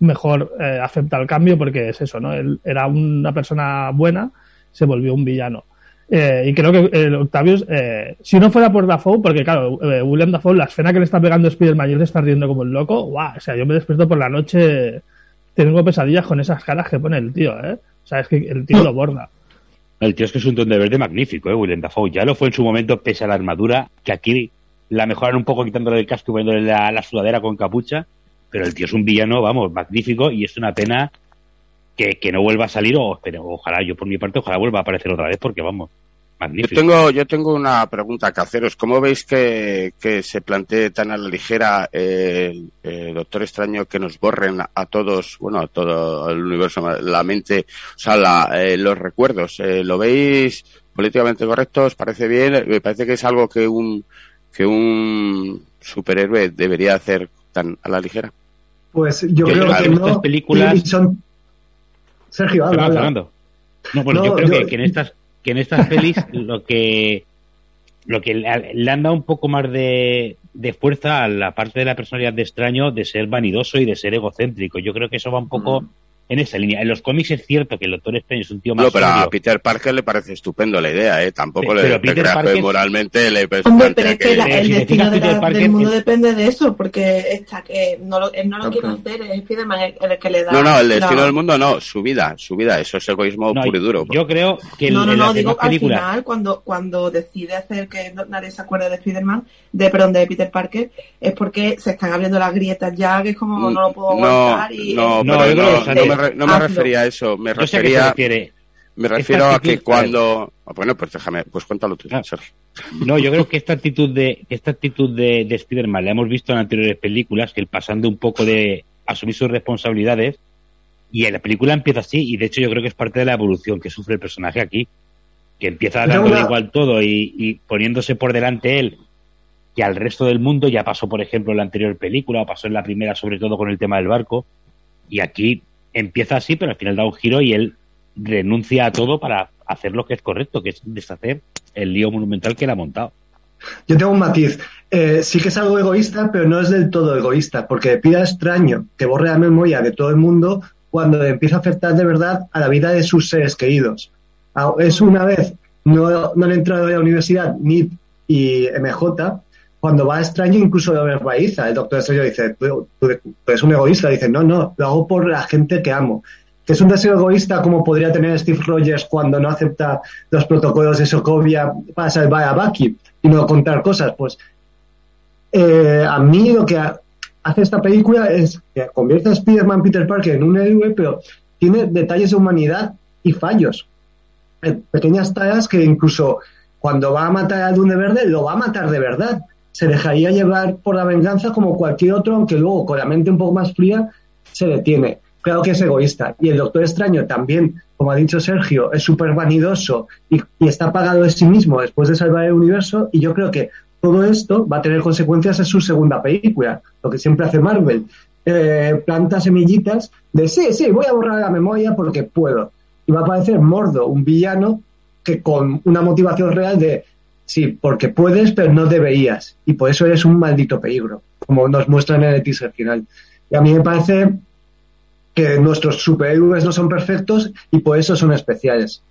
mejor eh, acepta el cambio porque es eso, ¿no? Él era una persona buena, se volvió un villano. Eh, y creo que el Octavius, eh, si no fuera por Dafoe, porque claro, eh, William Dafoe, la escena que le está pegando Spider-Man y él se está riendo como un loco, guau, o sea, yo me despierto por la noche, tengo pesadillas con esas caras que pone el tío, ¿eh? O sea, es que el tío lo borda. El tío es que es un Duende Verde magnífico, ¿eh? Willem Dafoe. Ya lo fue en su momento, pese a la armadura, que aquí la mejoran un poco quitándole el casco y poniéndole la sudadera con capucha. Pero el tío es un villano, vamos, magnífico y es una pena que, que no vuelva a salir o pero ojalá, yo por mi parte, ojalá vuelva a aparecer otra vez porque, vamos, Yo magnífico. tengo, yo tengo una pregunta que haceros. ¿Cómo veis que, que se plantee tan a la ligera el, el Doctor Extraño que nos borren a todos, bueno, a todo el universo, la mente, o sea, la, eh, los recuerdos? Eh, ¿Lo veis políticamente correcto? ¿Os parece bien? Me parece que es algo que un, que un superhéroe debería hacer tan a la ligera. Pues yo, Yo creo que no. películas- y son... Sergio, habla, Fernando, habla. Fernando. No, bueno, No, yo creo yo- que, que en estas que en estas pelis lo que lo que le, le han dado un poco más de, de fuerza a la parte de la personalidad de extraño de ser vanidoso y de ser egocéntrico. Yo creo que eso va un poco en esa línea. En los cómics es cierto que el Doctor Extraño es un tío más No, pero a. Peter Parker le parece estupendo la idea, ¿eh? Tampoco Pero le te Peter Parker- moralmente le Hombre, pero es que la- el si destino fijas, de Peter la- Parker del mundo es- depende de eso, porque está que no lo, él no lo quiere hacer, es Spiderman el, el que le da. No, no, el destino la- del mundo no, su vida, su vida, eso es egoísmo No, puro y duro. Yo creo que no, no, en no, digo al final, cuando, cuando decide hacer que no- nadie se acuerde de Spider-Man, de, perdón, de Peter Parker, es porque se están abriendo las grietas ya, que es como no lo puedo No, aguantar y... no, No, pero yo creo no, no me, no me hazlo. refería a eso, me Yo sé a qué se refería, refiere. me refiero a que cuando, bueno, pues déjame, pues cuéntalo tú, Sergio. No, yo creo que esta actitud de esta actitud de, de Spider-Man la hemos visto en anteriores películas, que el pasando un poco de asumir sus responsabilidades, y en la película empieza así, y de hecho yo creo que es parte de la evolución que sufre el personaje aquí, que empieza Pero dándole una- igual todo y, y poniéndose por delante él que al resto del mundo, ya pasó por ejemplo en la anterior película, o pasó en la primera sobre todo con el tema del barco, y aquí empieza así, pero al final da un giro y él renuncia a todo para hacer lo que es correcto, que es deshacer el lío monumental que él ha montado. Yo tengo un matiz. Eh, sí que es algo egoísta, pero no es del todo egoísta, porque pida extraño que borre la memoria de todo el mundo cuando empieza a afectar de verdad a la vida de sus seres queridos. Ah, Es una vez, no, no han entrado a la universidad NIT y MJ, cuando va extraño incluso lo verbaliza. El doctor Extraño dice, tú, eres un egoísta. Dice, no, no, lo hago por la gente que amo. Que es un deseo egoísta como podría tener Steve Rogers cuando no acepta los protocolos de Sokovia para salvar a Bucky y no contar cosas. Pues eh, a mí lo que ha- hace esta película es que convierte a Spider-Man Peter Parker en un héroe, pero tiene detalles de humanidad y fallos. Eh, pequeñas tareas que incluso cuando va a matar al Duende Verde, lo va a matar de verdad. Se dejaría llevar por la venganza como cualquier otro, aunque luego con la mente un poco más fría se detiene. Claro que es egoísta. Y el Doctor Extraño también, como ha dicho Sergio, es súper vanidoso y, está pagado de sí mismo después de salvar el universo. Y yo creo que todo esto va a tener consecuencias en su segunda película, lo que siempre hace Marvel. Eh, planta semillitas de sí, sí, voy a borrar la memoria porque puedo. Y va a aparecer Mordo, un villano que con una motivación real de sí, porque puedes, pero no deberías. Y por eso eres un maldito peligro, como nos muestran en el teaser final. Y a mí me parece que nuestros superhéroes no son perfectos y por eso son especiales.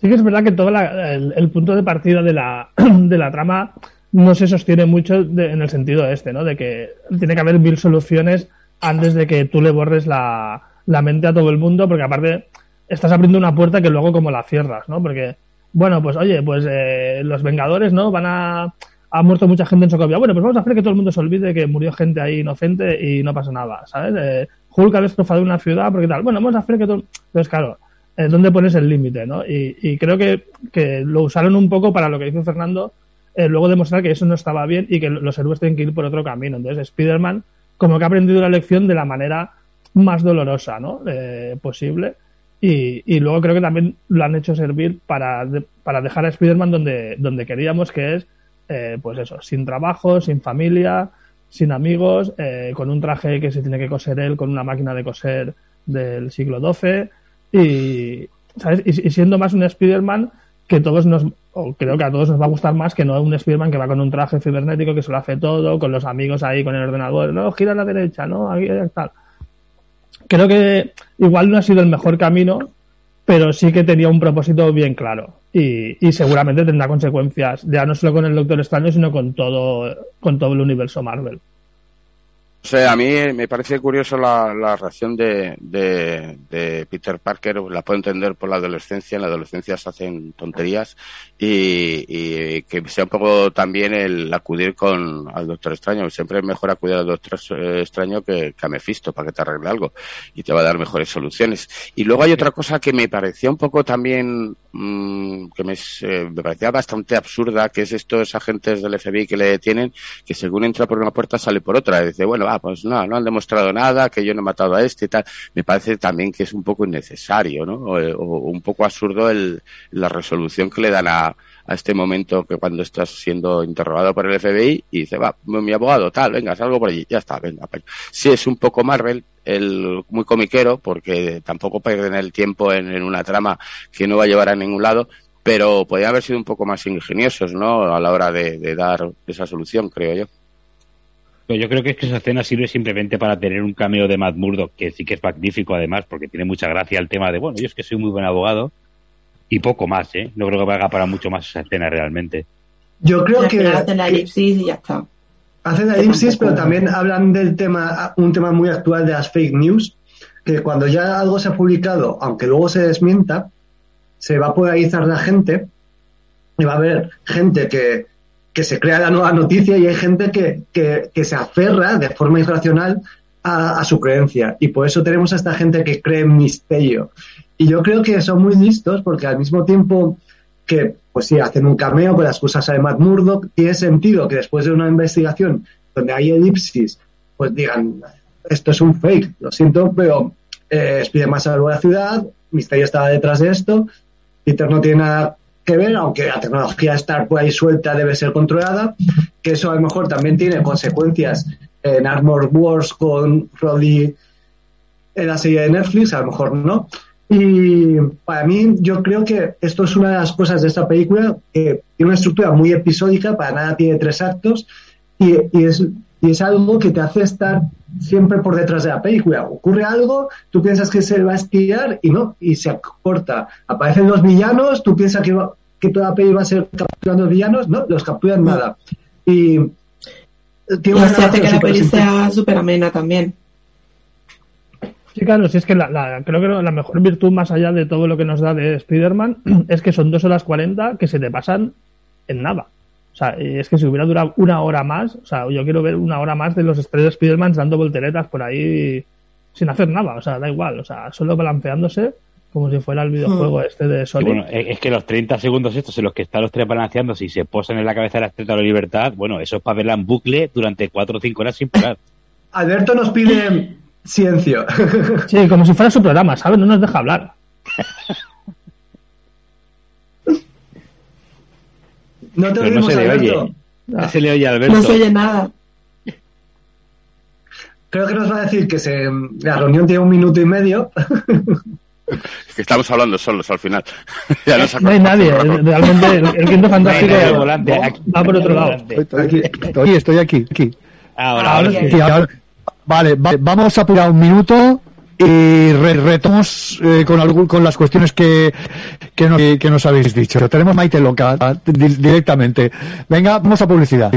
Sí que es verdad que todo la- el, punto de partida de la, de la trama no se sostiene mucho de- en el sentido este, ¿no? De que tiene que haber mil soluciones antes de que tú le borres la, la mente a todo el mundo, porque aparte estás abriendo una puerta que luego como la cierras, ¿no? Porque, bueno, pues oye, pues eh, los Vengadores, ¿no? Van a... Ha muerto mucha gente en Sokovia. Bueno, pues vamos a hacer que todo el mundo se olvide que murió gente ahí inocente y no pasa nada, ¿sabes? Eh, Hulk ha destrozado una ciudad porque tal. Bueno, vamos a hacer que todo... Entonces, claro, eh, ¿dónde pones el límite, no? Y, y creo que, que lo usaron un poco para lo que dice Fernando, eh, luego demostrar que eso no estaba bien y que los héroes tienen que ir por otro camino. Entonces, Spider-Man como que ha aprendido la lección de la manera más dolorosa, ¿no? Eh, posible. Y, y luego creo que también lo han hecho servir para, para dejar a Spider-Man donde, donde queríamos, que es, eh, pues eso, sin trabajo, sin familia, sin amigos, eh, con un traje que se tiene que coser él, con una máquina de coser del siglo XII y, ¿sabes? y, y siendo más un Spider-Man que todos nos, o creo que a todos nos va a gustar más que no un Spider-Man que va con un traje cibernético que se lo hace todo, con los amigos ahí con el ordenador, no, gira a la derecha, no, aquí tal. Creo que igual no ha sido el mejor camino, pero sí que tenía un propósito bien claro. Y, y seguramente tendrá consecuencias, ya no solo con el Doctor Extraño, sino con todo, con todo el universo Marvel. O sea, a mí me parece curioso la, la reacción de, de, Peter Parker, la puedo entender por la adolescencia, en la adolescencia se hacen tonterías y, que sea un poco también el acudir con al Doctor Extraño. Siempre es mejor acudir al Doctor eh, Extraño que, a Mephisto para que te arregle algo y te va a dar mejores soluciones. Y luego hay otra cosa que me parecía un poco también, mm, que me, eh, me parecía bastante absurda, que es estos agentes del FBI que le detienen, que según entra por una puerta sale por otra. Y dice, bueno, ah, pues no, no han demostrado nada, que yo no he matado a este y tal. Me parece también que es un poco innecesario, ¿no? O, un poco absurdo el, la resolución que le dan a, a este momento que cuando estás siendo interrogado por el FBI y dice, va, mi abogado, tal, venga, salgo por allí, ya está, venga. pues. Sí, es un poco Marvel, el muy comiquero, porque tampoco pierden el tiempo en, en una trama que no va a llevar a ningún lado, pero podrían haber sido un poco más ingeniosos, ¿no? A la hora de dar esa solución, creo yo. Pero yo creo que es que esa escena sirve simplemente para tener un cameo de Matt Murdock, que sí que es magnífico además, porque tiene mucha gracia el tema de, bueno, yo es que soy muy buen abogado, y poco más, ¿eh? No creo que valga para mucho más esa escena realmente. Yo creo que, hacen la elipsis y ya está. hacen la elipsis, pero también hablan del tema, un tema muy actual de las fake news, que cuando ya algo se ha publicado, aunque luego se desmienta, se va a polarizar la gente y va a haber gente que, que se crea la nueva noticia y hay gente que, que, se aferra de forma irracional a, a su creencia. Y por eso tenemos a esta gente que cree en misterio. Y yo creo que son muy listos porque al mismo tiempo que, pues sí, hacen un cameo con las cosas de Matt Murdock, tiene sentido que después de una investigación donde hay elipsis, pues digan, esto es un fake, lo siento, pero eh, Spiderman salvó la ciudad, Misterio estaba detrás de esto, Peter no tiene nada que ver, aunque la tecnología estar por ahí suelta debe ser controlada, que eso a lo mejor también tiene consecuencias en Armor Wars con Roddy en la serie de Netflix, a lo mejor no. Y para mí, yo creo que esto es una de las cosas de esta película que tiene una estructura muy episódica, para nada tiene tres actos, y, y es, y es algo que te hace estar siempre por detrás de la película. Ocurre algo, tú piensas que se va a esquiar y no, y se corta. Aparecen los villanos, tú piensas que, va- que toda la peli va a ser capturando villanos, no, los capturan nada. Y Y tiene hace que la peli sea súper amena también. Sí, claro, si es que la, la- creo que la mejor virtud más allá de todo lo que nos da de Spider-Man es que son dos horas 40 que se te pasan en nada. O sea, y es que si hubiera durado una hora más, o sea, yo quiero ver una hora más de los tres Spider-Man dando volteretas por ahí sin hacer nada, o sea, da igual, o sea, solo balanceándose como si fuera el videojuego este de Sonic. bueno, es que los 30 segundos estos en los que están los tres balanceando, si se posan en la cabeza de la estrella de la libertad, bueno, eso es para verla en bucle durante 4 o 5 horas sin parar. Alberto nos pide silencio. Sí, como si fuera su programa, ¿sabes? No nos deja hablar. No te Pero no se le Alberto. oye. No se le oye Alberto. No se oye nada. Creo que nos va a decir que se, la reunión tiene un minuto y medio. Es que estamos hablando solos al final. ya nos ha No hay nadie. Realmente el, el quinto fantástico al volante, aquí va por otro lado. Estoy, estoy, estoy aquí, aquí. Ahora, Ahora ahora sí. ahora- vale, va- vamos a apurar un minuto y re- retomamos eh, con, algún- con las cuestiones que, que, nos, que nos habéis dicho. Tenemos Maite Loca ah, di- directamente. Venga, vamos a publicidad.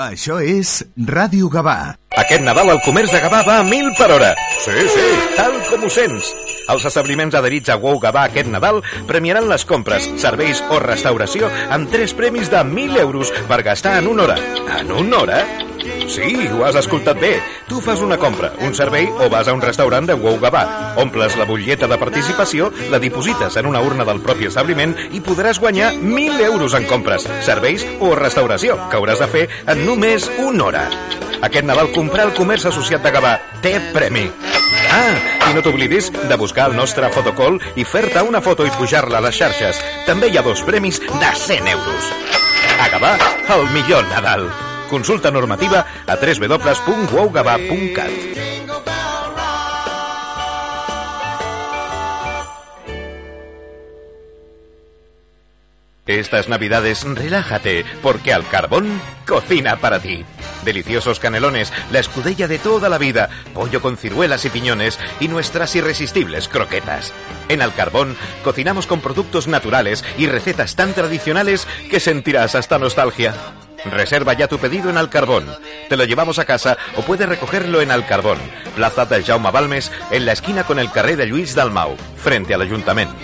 Això és Ràdio Gavà. Aquest Nadal el comerç de Gavà va a mil per hora. Sí, sí, tal com ho sents. Els establiments adherits a WOW Gavà aquest Nadal premiaran les compres, serveis o restauració amb tres premis de 1.000 euros per gastar en una hora. En una hora? Sí, ho has escoltat bé. Tu fas una compra, un servei o vas a un restaurant de WOW Gavà. Omples la butlleta de participació, la diposites en una urna del propi establiment i podràs guanyar 1.000 euros en compres, serveis o restauració, que hauràs de fer en només una hora. Aquest Nadal comprar el comerç associat de Gavà té premi. Ah, i no t'oblidis de buscar el nostre fotocall i fer-te una foto i pujar-la a les xarxes. També hi ha dos premis de 100 euros. A Gavà, el millor Nadal. Consulta normativa a www.wowgavà.cat. Estas navidades relájate, porque al carbón cocina para ti. Deliciosos canelones, la escudella de toda la vida, pollo con ciruelas y piñones y nuestras irresistibles croquetas. En Al Carbón cocinamos con productos naturales y recetas tan tradicionales que sentirás hasta nostalgia. Reserva ya tu pedido en Al Carbón. Te lo llevamos a casa o puedes recogerlo en Al Carbón, Plaza del Jaume Balmes, en la esquina con el carrer de Lluís Dalmau, frente al Ayuntamiento.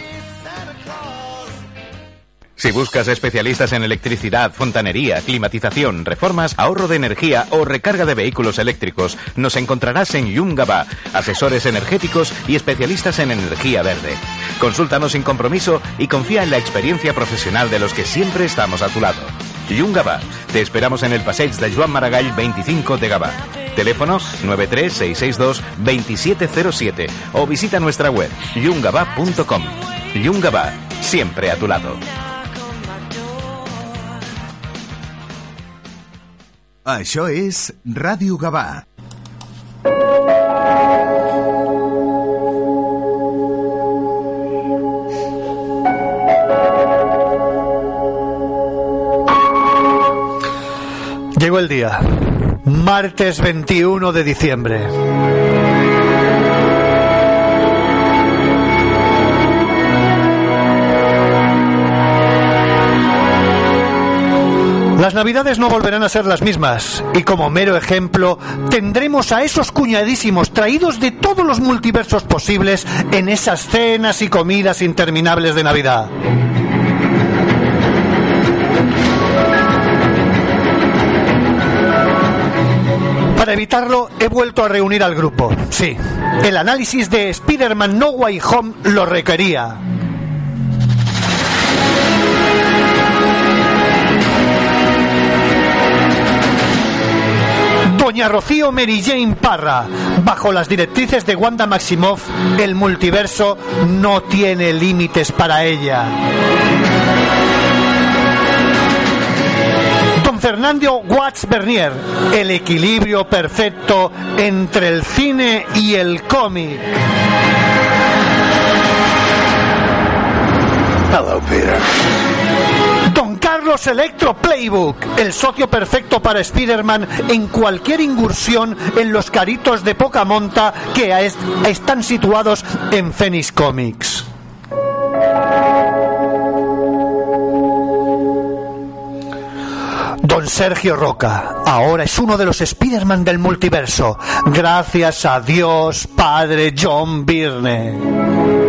Si buscas especialistas en electricidad, fontanería, climatización, reformas, ahorro de energía o recarga de vehículos eléctricos, nos encontrarás en Yungaba, asesores energéticos y especialistas en energía verde. Consúltanos sin compromiso y confía en la experiencia profesional de los que siempre estamos a tu lado. Yungaba, te esperamos en el Passeig de Joan Maragall 25 de Gavà. Teléfono 93662-2707 o visita nuestra web yungaba.com. Yungaba, siempre a tu lado. Això és Ràdio Gavà. Llegó el día. Martes 21 de diciembre. Las navidades no volverán a ser las mismas y como mero ejemplo tendremos a esos cuñadísimos traídos de todos los multiversos posibles en esas cenas y comidas interminables de Navidad. Para evitarlo, he vuelto a reunir al grupo. Sí, el análisis de Spider-Man No Way Home lo requería. Doña Rocío Mary Jane Parra, bajo las directrices de Wanda Maximoff, el multiverso no tiene límites para ella. Don Fernando Watts Bernier, el equilibrio perfecto entre el cine y el cómic. Hello, Peter. Carlos Electro Playbook, el socio perfecto para Spider-Man en cualquier incursión en los caritos de poca monta que están situados en Phoenix Comics. Don Sergio Roca, ahora es uno de los Spider-Man del multiverso, gracias a Dios Padre John Byrne.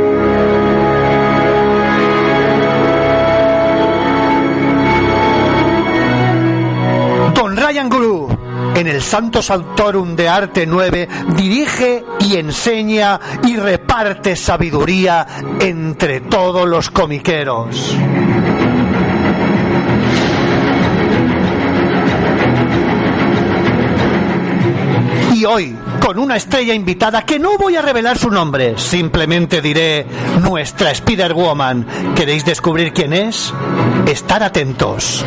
Guru, en el Santo Santorum de Arte 9, dirige y enseña y reparte sabiduría entre todos los comiqueros. Y hoy, con una estrella invitada que no voy a revelar su nombre, simplemente diré nuestra Spider-Woman. ¿Queréis descubrir quién es? Estar atentos.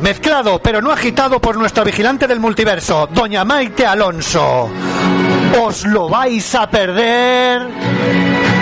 Mezclado pero no agitado por nuestra vigilante del multiverso, Doña Maite Alonso. ¿Os lo vais a perder?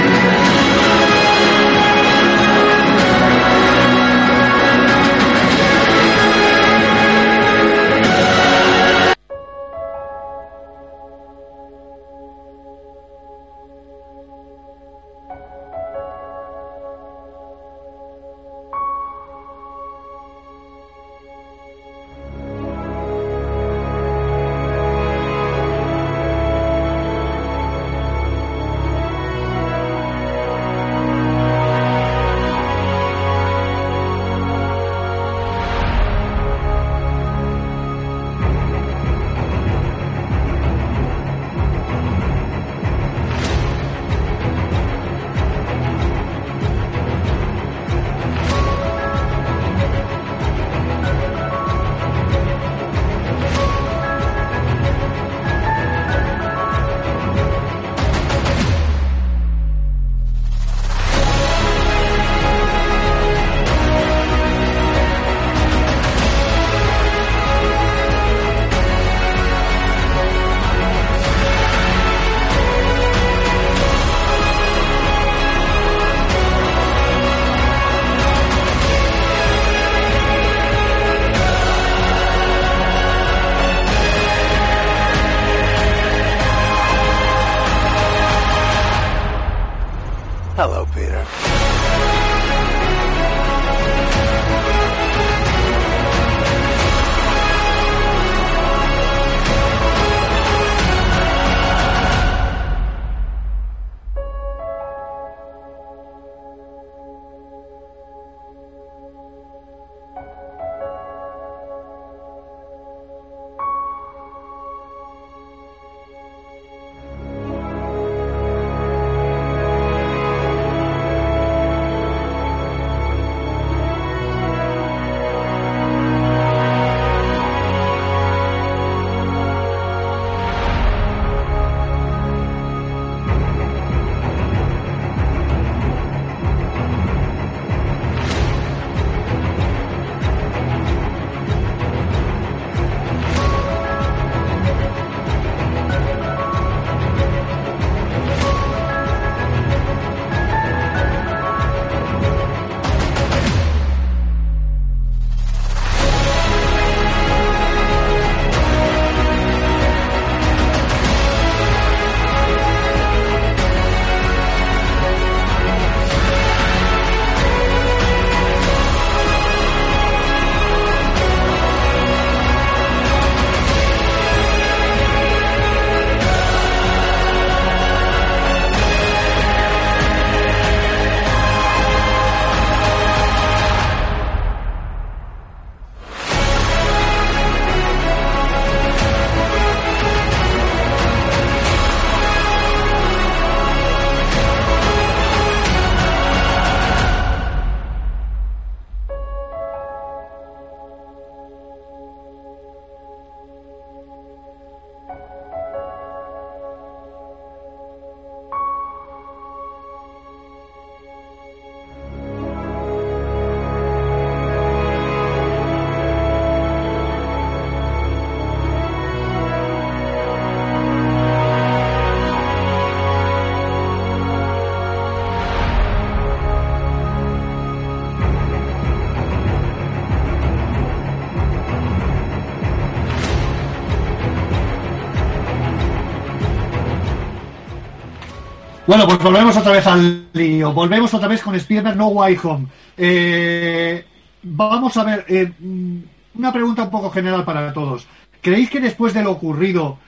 Bueno, pues volvemos otra vez al lío. Volvemos otra vez con Spider-Man No Way Home. Eh, vamos a ver, eh, mm, una pregunta un poco general para todos. ¿Creéis que después de lo ocurrido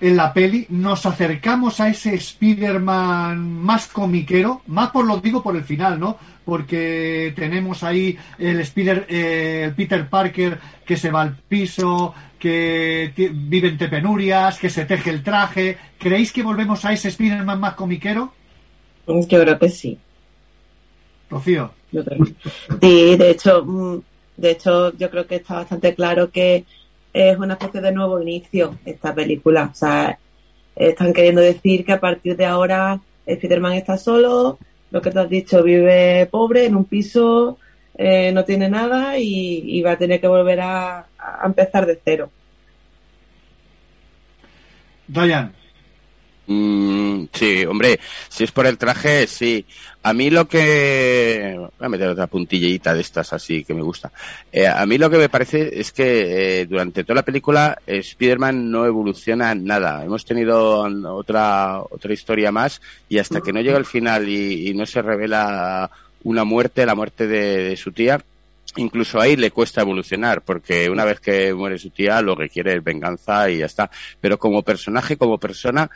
en la peli, nos acercamos a ese Spider-Man más comiquero, más por lo digo por el final, ¿no? Porque tenemos ahí el Spider, eh, Peter Parker que se va al piso, que vive entre penurias, que se teje el traje. ¿Creéis que volvemos a ese Spider-Man más comiquero? Yo creo que sí. Rocío. Yo creo. Sí, de hecho, mm, de hecho, yo creo que está bastante claro que es una especie de nuevo inicio esta película. O sea, están queriendo decir que a partir de ahora Spider-Man está solo, lo que te has dicho, vive pobre en un piso, eh, no tiene nada y, va a tener que volver a, a empezar de cero. Ryan. Mm, sí, hombre, si es por el traje, sí. A mí lo que... Voy a meter otra puntillita de estas así que me gusta. Eh, a mí lo que me parece es que eh, durante toda la película eh, Spider-Man no evoluciona nada. Hemos tenido otra, otra historia más y hasta que no llega el final y, no se revela una muerte, la muerte de, de su tía, incluso ahí le cuesta evolucionar, porque una vez que muere su tía, lo que quiere es venganza y ya está. Pero como personaje, como persona,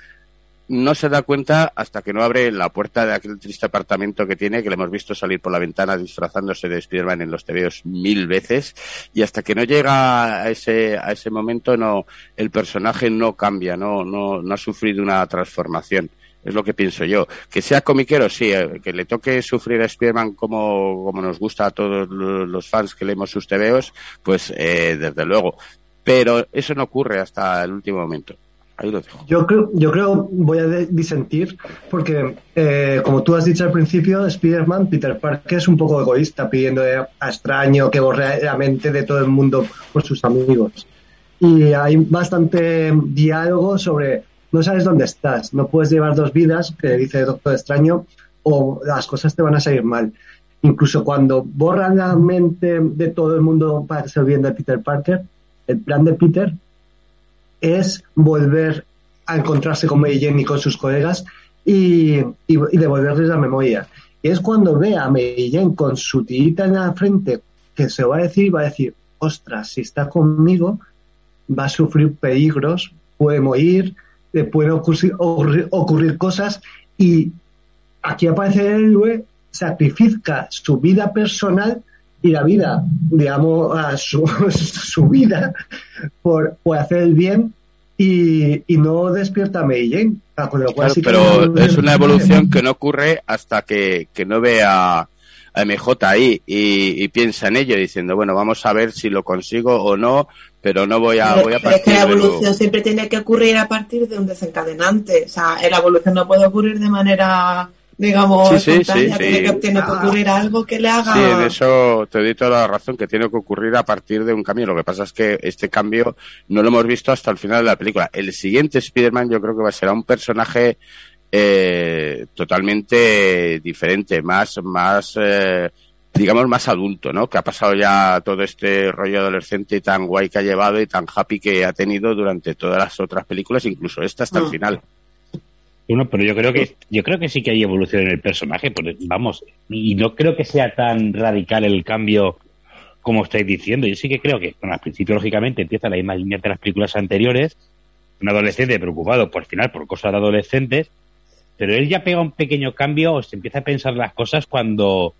no se da cuenta hasta que no abre la puerta de aquel triste apartamento que tiene, que le hemos visto salir por la ventana disfrazándose de Spider-Man en los TVOs mil veces, y hasta que no llega a ese, a ese momento, no, el personaje no cambia, no, no, no ha sufrido una transformación. Es lo que pienso yo. Que sea comiquero, sí, eh, que le toque sufrir a Spider-Man como, como nos gusta a todos lo- los fans que leemos sus TVOs, pues eh, desde luego. Pero eso no ocurre hasta el último momento. Ahí lo dejo. Yo creo, yo creo, voy a disentir, porque eh, como tú has dicho al principio, Spider-Man, Peter Parker es un poco egoísta, pidiendo a extraño que borre la mente de todo el mundo por sus amigos. Y hay bastante diálogo sobre no sabes dónde estás, no puedes llevar dos vidas, que dice Doctor Extraño, o las cosas te van a salir mal. Incluso cuando borran la mente de todo el mundo para hacer bien de Peter Parker, el plan de Peter es volver a encontrarse con Mary Jane y con sus colegas y, y, devolverles la memoria. Y es cuando ve a Mary Jane con su tirita en la frente que se va a decir, va a decir, ostras, si está conmigo va a sufrir peligros, puede morir, le pueden ocurrir, ocurrir, ocurrir cosas y aquí aparece el héroe, sacrifica su vida personal y la vida, digamos, a su, su vida por, por hacer el bien y, y no despierta a Mary Jane. Ah, Con lo cual Claro, sí que pero no- es una evolución que no ocurre hasta que, que no ve a, MJ ahí y, y piensa en ello diciendo, bueno, vamos a ver si lo consigo o no, pero no voy a, voy a Pero es que partir la evolución siempre tiene que ocurrir a partir de un desencadenante. O sea, la evolución no puede ocurrir de manera, digamos, Sí, sí, espontánea. sí, tiene, que, tiene que ocurrir algo que le haga. Sí, en eso te doy toda la razón, que tiene que ocurrir a partir de un cambio. Lo que pasa es que este cambio no lo hemos visto hasta el final de la película. El siguiente Spider-Man yo creo que va a ser un personaje eh, totalmente diferente, más, más eh, digamos, más adulto, ¿no? Que ha pasado ya todo este rollo adolescente tan guay que ha llevado y tan happy que ha tenido durante todas las otras películas, incluso esta hasta el Mm. final. Bueno, pero yo creo que yo creo que sí que hay evolución en el personaje, porque, vamos, y no creo que sea tan radical el cambio como estáis diciendo. Yo sí que creo que, bueno, al principio lógicamente empieza la misma línea de las películas anteriores, un adolescente preocupado por final por cosas de adolescentes, pero él ya pega un pequeño cambio o se empieza a pensar las cosas cuando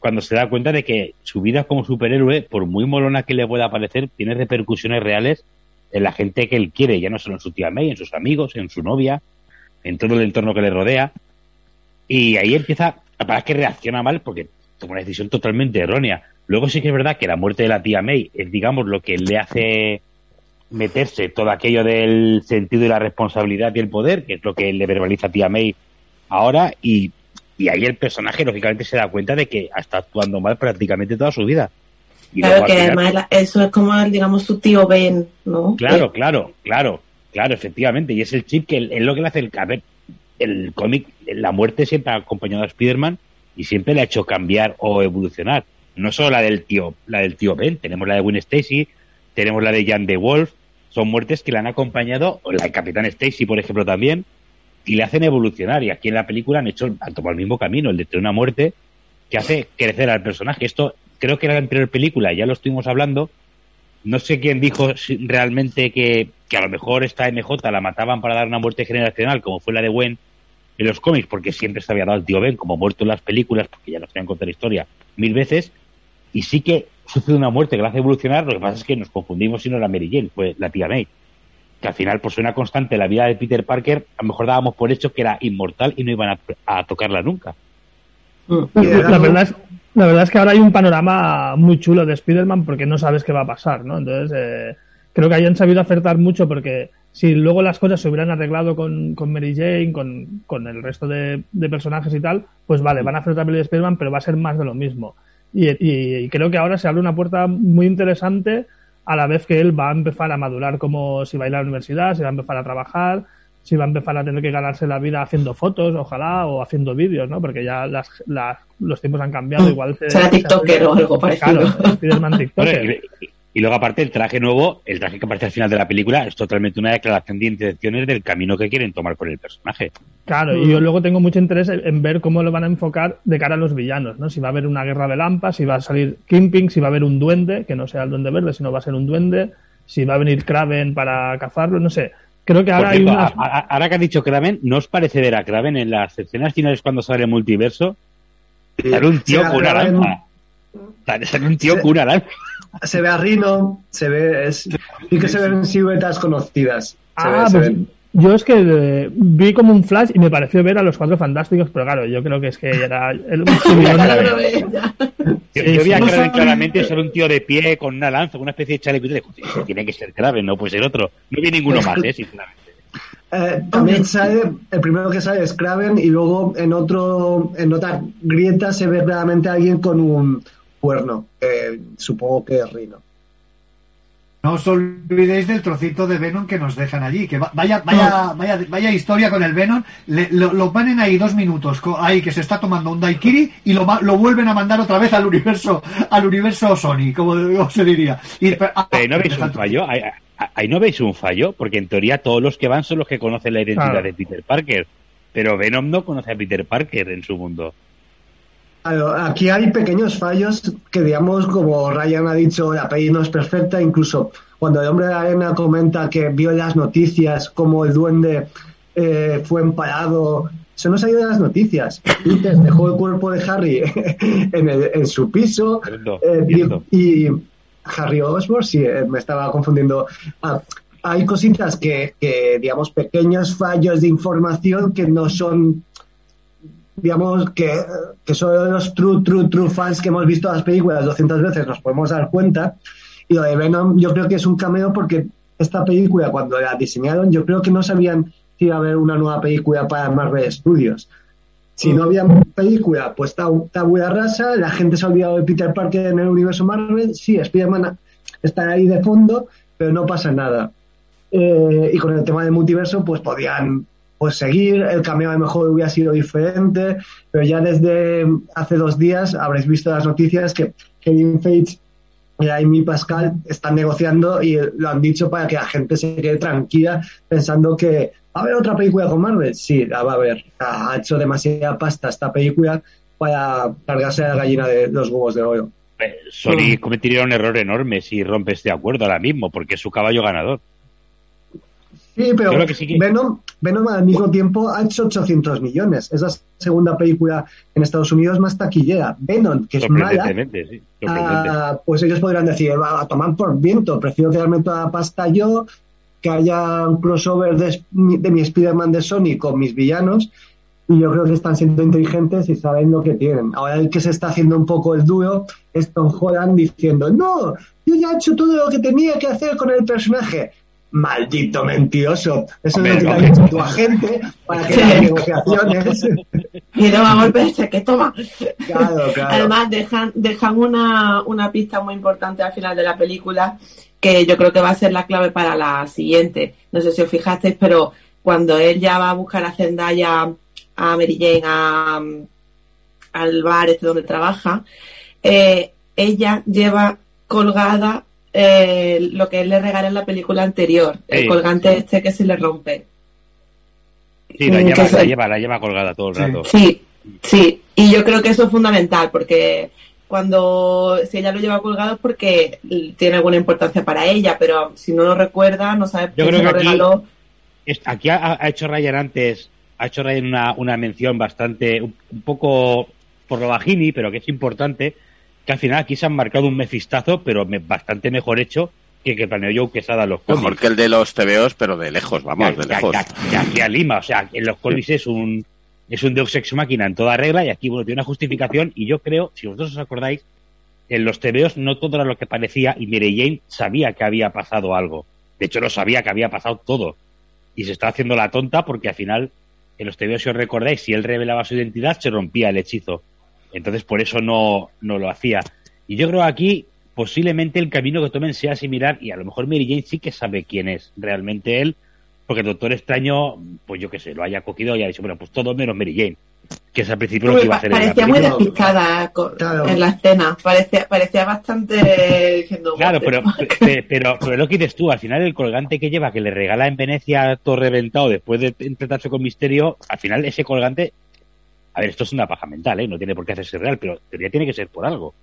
cuando se da cuenta de que su vida como superhéroe, por muy molona que le pueda parecer, tiene repercusiones reales en la gente que él quiere, ya no solo en su tía May, en sus amigos, en su novia, en todo el entorno que le rodea. Y ahí empieza, para que reacciona mal porque toma una decisión totalmente errónea. Luego sí que es verdad que la muerte de la tía May es, digamos, lo que le hace meterse todo aquello del sentido y la responsabilidad y el poder, que es lo que le verbaliza a tía May ahora, y, y ahí el personaje lógicamente se da cuenta de que está actuando mal prácticamente toda su vida. Y Claro que además la- eso es como, digamos, su tío Ben, ¿no? Claro, claro, claro, claro, efectivamente. Y es el chip que es lo que le hace el. A el cómic, la muerte siempre ha acompañado a Spider-Man y siempre le ha hecho cambiar o evolucionar. No solo la del tío, la del tío Ben, tenemos la de Gwen Stacy, tenemos la de Jan de Wolf, son muertes que le han acompañado, o la de Capitán Stacy, por ejemplo, también, y le hacen evolucionar. Y aquí en la película han hecho, han tomado el mismo camino, el de tener una muerte que hace crecer al personaje. Esto creo que en la anterior película ya lo estuvimos hablando. No sé quién dijo realmente que que a lo mejor esta MJ la mataban para dar una muerte generacional, como fue la de Gwen en los cómics, porque siempre se había dado al tío Ben como muerto en las películas, porque ya nos habían contado la historia mil veces, y sí que sucede una muerte que la hace evolucionar, lo que pasa es que nos confundimos si no era Mary Jane, fue la tía May. Que al final, por ser una constante en la vida de Peter Parker, a lo mejor dábamos por hecho que era inmortal y no iban a, a tocarla nunca. La verdad, es, la verdad es que ahora hay un panorama muy chulo de Spider-Man porque no sabes qué va a pasar, ¿no? Entonces, eh, creo que hayan sabido acertar mucho porque si luego las cosas se hubieran arreglado con, con Mary Jane, con, con el resto de, de personajes y tal, pues vale, van a hacer otra peli de Spider-Man, pero va a ser más de lo mismo. Y, y- y creo que ahora se abre una puerta muy interesante a la vez que él va a empezar a madurar como si va a ir a la universidad, si va a empezar a trabajar, si va a empezar a tener que ganarse la vida haciendo fotos, ojalá, o haciendo vídeos, ¿no? Porque ya las, las- los tiempos han cambiado, igual se- Será se tiktoker o algo parecido. Claro, Spider-Man tiktoker. Y, luego, aparte, el traje nuevo, el traje que aparece al final de la película, es totalmente una declaración de intenciones del camino que quieren tomar con el personaje. Claro, y yo luego tengo mucho interés en ver cómo lo van a enfocar de cara a los villanos, ¿no? Si va a haber una guerra de lampas, si va a salir Kingpin, si va a haber un duende, que no sea el duende verde, sino va a ser un duende, si va a venir Kraven para cazarlo, no sé. Creo que ahora hay una... a- a- ahora que has dicho Kraven, ¿no os parece ver a Kraven en las escenas finales cuando sale el multiverso? Sale un tío Sí, con una Kraven- lanza. Sale, sale un tío Sí. con una lanza. Se ve a Rino, se ve. Es, y que se ven siluetas conocidas. Se Ah, ve- pues yo es que eh, vi como un flash y me pareció ver a los cuatro fantásticos, pero claro, yo creo que es que era el Yo, Sí, yo vi a. Kraven claramente ser un tío de pie con una lanza, con una especie de chaleco. y dije, "Joder, ese tiene que ser Kraven, no puede ser otro. No vi ninguno más, ¿eh? Sinceramente. Eh, también sale, el primero que sale es Kraven y luego en otro, en otra grieta se ve claramente a alguien con un cuerno. eh, supongo que es Rino. No os olvidéis del trocito de Venom que nos dejan allí. Que va- vaya, vaya, vaya, vaya historia con el Venom. Le- lo, lo ponen ahí dos minutos, ahí que se está tomando un daiquiri y lo, ma- lo vuelven a mandar otra vez al universo, al universo Sony, como, como se diría. Y, ah, Pero ¿no veis un fallo? Ahí, ahí no veis un fallo, porque en teoría todos los que van son los que conocen la identidad Claro. de Peter Parker. Pero Venom no conoce a Peter Parker en su mundo. Claro, aquí hay pequeños fallos que, digamos, como Ryan ha dicho, la peli no es perfecta. Incluso cuando el hombre de la arena comenta que vio en las noticias como el duende eh, fue empalado, eso no salió de las noticias. Peter dejó el cuerpo de Harry en, el- en su piso eh, y Harry Osborn, sí, eh, me estaba confundiendo. Ah, hay cositas que, que, digamos, pequeños fallos de información que no son digamos que, que solo los true, true, true fans que hemos visto las películas 200 veces nos podemos dar cuenta. Y lo de Venom yo creo que es un cameo porque esta película cuando la diseñaron yo creo que no sabían si iba a haber una nueva película para Marvel Studios. Si no había película, pues tab- tabula rasa, la gente se ha olvidado de Peter Parker en el universo Marvel, sí, Spider-Man está ahí de fondo, pero no pasa nada. Eh, y con el tema del multiverso, pues podían pues seguir, el cameo a lo mejor hubiera sido diferente, pero ya desde hace dos días habréis visto las noticias que Kevin Feige y Amy Pascal están negociando y lo han dicho para que la gente se quede tranquila pensando que va a haber otra película con Marvel. Sí, la va a haber. Ha hecho demasiada pasta esta película para cargarse a la gallina de los huevos de oro. Eh, Sony cometería un error enorme si rompe este acuerdo ahora mismo, porque es su caballo ganador. Sí, pero sí que- Venom, Venom al mismo tiempo ha hecho 800 millones. Es la segunda película en Estados Unidos más taquillera. Venom, que es mala, sí. ah, pues ellos podrían decir, va a tomar por viento, prefiero quedarme toda la pasta yo, que haya un crossover de, de mi Spider-Man de Sony con mis villanos. Y yo creo que están siendo inteligentes y saben lo que tienen. Ahora el que se está haciendo un poco el duro es Tom Holland diciendo, no, yo ya he hecho todo lo que tenía que hacer con el personaje. Maldito mentiroso. Eso es lo que te ha dicho tu agente para que las negociaciones. Y no va a golpearse, que toma. Claro, claro. Además, dejan, dejan una, una pista muy importante al final de la película que yo creo que va a ser la clave para la siguiente. No sé si os fijasteis, pero cuando él ya va a buscar a Zendaya, a Mary Jane, a, al bar este donde trabaja, eh, ella lleva colgada eh, lo que él le regala en la película anterior, el colgante este que se le rompe. Sí, la lleva, la lleva, la lleva colgada todo el rato. Sí, sí, y yo creo que eso es fundamental porque cuando si ella lo lleva colgado es porque tiene alguna importancia para ella, pero si no lo recuerda, no sabe Yo quién creo se que lo aquí, regaló. es- aquí ha, ha hecho Ryan antes, ha hecho Ryan una, una mención bastante, un, un poco por lo bajini, pero que es importante, que al final aquí se han marcado un mefistazo, pero me- bastante mejor hecho que que planeó Joe Quesada los cómics. Mejor que el de los TVOs, pero de lejos, vamos, de lejos. ya- ya aquí a Lima, o sea, en los cómics es un es un Deus Ex Máquina en toda regla y aquí bueno tiene una justificación y yo creo, si vosotros os acordáis, en los TVOs no todo era lo que parecía y Mary Jane sabía que había pasado algo. De hecho, lo sabía que había pasado todo. Y se está haciendo la tonta porque al final, en los TVOs, si os recordáis, si él revelaba su identidad, se rompía el hechizo. Entonces, por eso no, no lo hacía. Y yo creo aquí, posiblemente el camino que tomen sea similar y a lo mejor Mary Jane sí que sabe quién es realmente él, porque el Doctor Extraño, pues yo qué sé, lo haya cogido y ha dicho, bueno, pues todo menos Mary Jane, que es al principio lo que iba a hacer Parecía muy despistada en la escena. Parecía, parecía bastante diciendo. Claro, "What the pero, fuck?". pe- pero, pero lo que dices tú, al final el colgante que lleva, que le regala en Venecia todo reventado después de intentarse con Misterio, al final ese colgante, a ver, esto es una paja mental, ¿eh? no tiene por qué hacerse real, pero teoría tiene que ser por algo.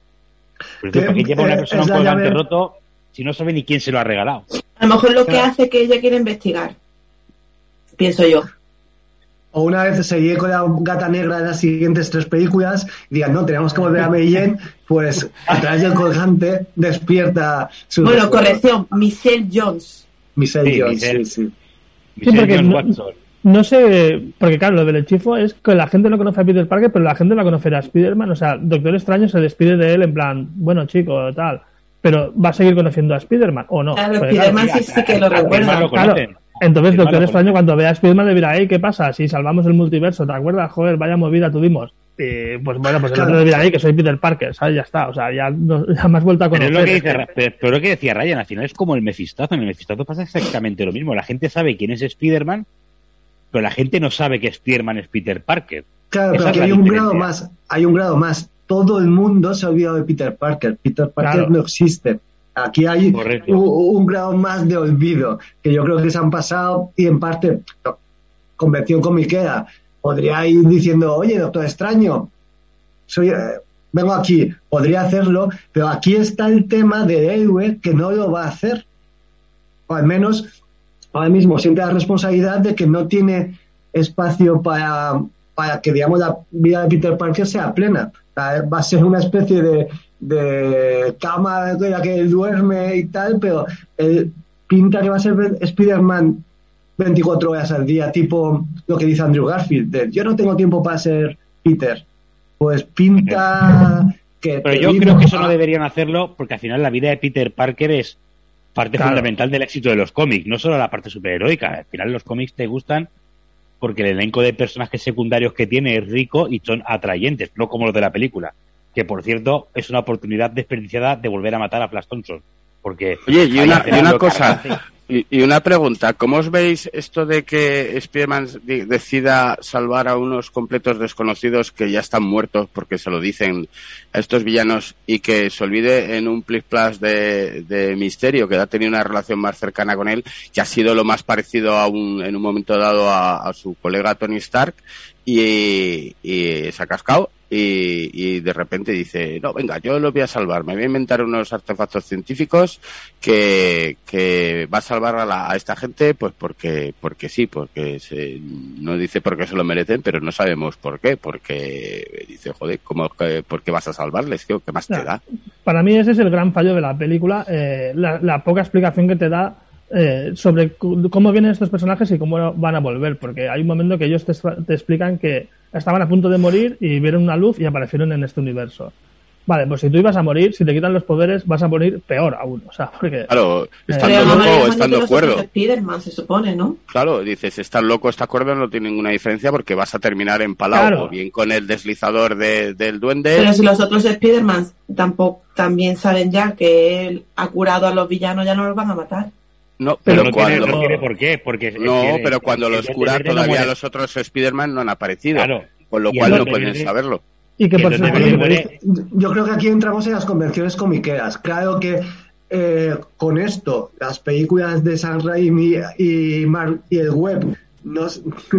Pero Que, ¿Para qué lleva una eh, persona es un colgante llave- roto si no sabe ni quién se lo ha regalado? A lo mejor lo que hace que ella quiere investigar. Pienso yo. O una vez se llegue con la gata negra de las siguientes tres películas y digan, no, tenemos que volver a Mary Jane, pues a través del colgante despierta su Bueno, recuerdo. corrección. Michelle Jones. Michelle Sí, Jones, Michelle. sí, sí. Sí, porque no, no sé, porque claro, lo del hechizo es que la gente no conoce a Peter Parker, pero la gente va a conocer a Spider-Man. O sea, Doctor Extraño se despide de él en plan, bueno, chico, tal. Pero va a seguir conociendo a Spider-Man, ¿o no? Claro, Spider-Man sí, sí que lo recuerda. Claro, entonces Spider-Man Doctor lo Extraño cuando vea a Spider-Man le dirá, hey, ¿qué pasa? Si salvamos el multiverso, ¿te acuerdas? Joder, vaya movida tuvimos. Y, pues bueno, pues el otro le dirá, hey, que soy Peter Parker, ¿sabes? Ya está, o sea, ya, no, ya me has vuelto a Pero conocer. es lo que dice, pero, pero lo que decía Ryan, al final es como el mefistazo. En el mefistazo pasa exactamente lo mismo. La gente sabe quién es Spider-Man, pero la gente no sabe que Spider-Man es Peter Parker. Claro, Esa pero la hay un diferencia. grado más, hay un grado más. Todo el mundo se ha olvidado de Peter Parker. Peter Parker Claro. no existe. Aquí hay un, un grado más de olvido, que yo creo que se han pasado y en parte, no, convención comiquera, podría ir diciendo, oye, doctor extraño, soy, eh, vengo aquí, podría hacerlo, pero aquí está el tema del héroe que no lo va a hacer. O al menos ahora mismo siente la responsabilidad de que no tiene espacio para, para que, digamos, la vida de Peter Parker sea plena. Va a ser una especie de, de cama en la que él duerme y tal, pero él pinta que va a ser Spider-Man 24 horas al día, tipo lo que dice Andrew Garfield, de, yo no tengo tiempo para ser Peter. Pues pinta que... Pero yo creo que eso no deberían hacerlo porque al final la vida de Peter Parker es parte Claro. fundamental del éxito de los cómics, no solo la parte superheroica. Al final los cómics te gustan porque el elenco de personajes secundarios que tiene es rico y son atrayentes, no como los de la película. Que por cierto es una oportunidad desperdiciada de volver a matar a Flash Thompson. Porque Oye, y una, y cosa. Y, una pregunta, ¿cómo os veis esto de que Spider-Man di- decida salvar a unos completos desconocidos que ya están muertos porque se lo dicen a estos villanos y que se olvide en un plis plas de, Misterio, que ha tenido una relación más cercana con él, que ha sido lo más parecido a un, en un momento dado a, a su colega Tony Stark y, y se ha cascado y, y de repente dice, no, venga, yo lo voy a salvar, me voy a inventar unos artefactos científicos que, que va a salvar a, la- a esta gente, pues porque, porque sí, porque se, no dice por qué se lo merecen, pero no sabemos por qué, porque dice, joder, ¿cómo, que- ¿por qué vas a salvarles? ¿Qué, qué más te da? Para mí ese es el gran fallo de la película, eh, la, la poca explicación que te da eh, sobre cu- cómo vienen estos personajes y cómo van a volver, porque hay un momento que ellos te, te explican que estaban a punto de morir y vieron una luz y aparecieron en este universo. Vale, pues si tú ibas a morir, si te quitan los poderes, vas a morir peor aún. O sea, porque. Claro, Eh, estando Pero la loco estando cuerdo. Spider-Man, se supone, ¿no? Claro, dices, estar loco, está cuerdo, no tiene ninguna diferencia porque vas a terminar empalado Claro. o bien con el deslizador de- del duende. Pero si los otros Spider-Man tampoco también saben ya que él ha curado a los villanos, ya no los van a matar. No, Pero pero, no tiene- cuando... no tiene por qué, porque es No, que- pero cuando los cura no todavía los otros Spider-Man no han aparecido. Claro. Con lo cual no pueden Verde- saberlo. Y que por muere- Yo creo que aquí entramos en las convenciones comiqueras. Claro que eh, con esto, las películas de San Raimi y, Mar- y el web no,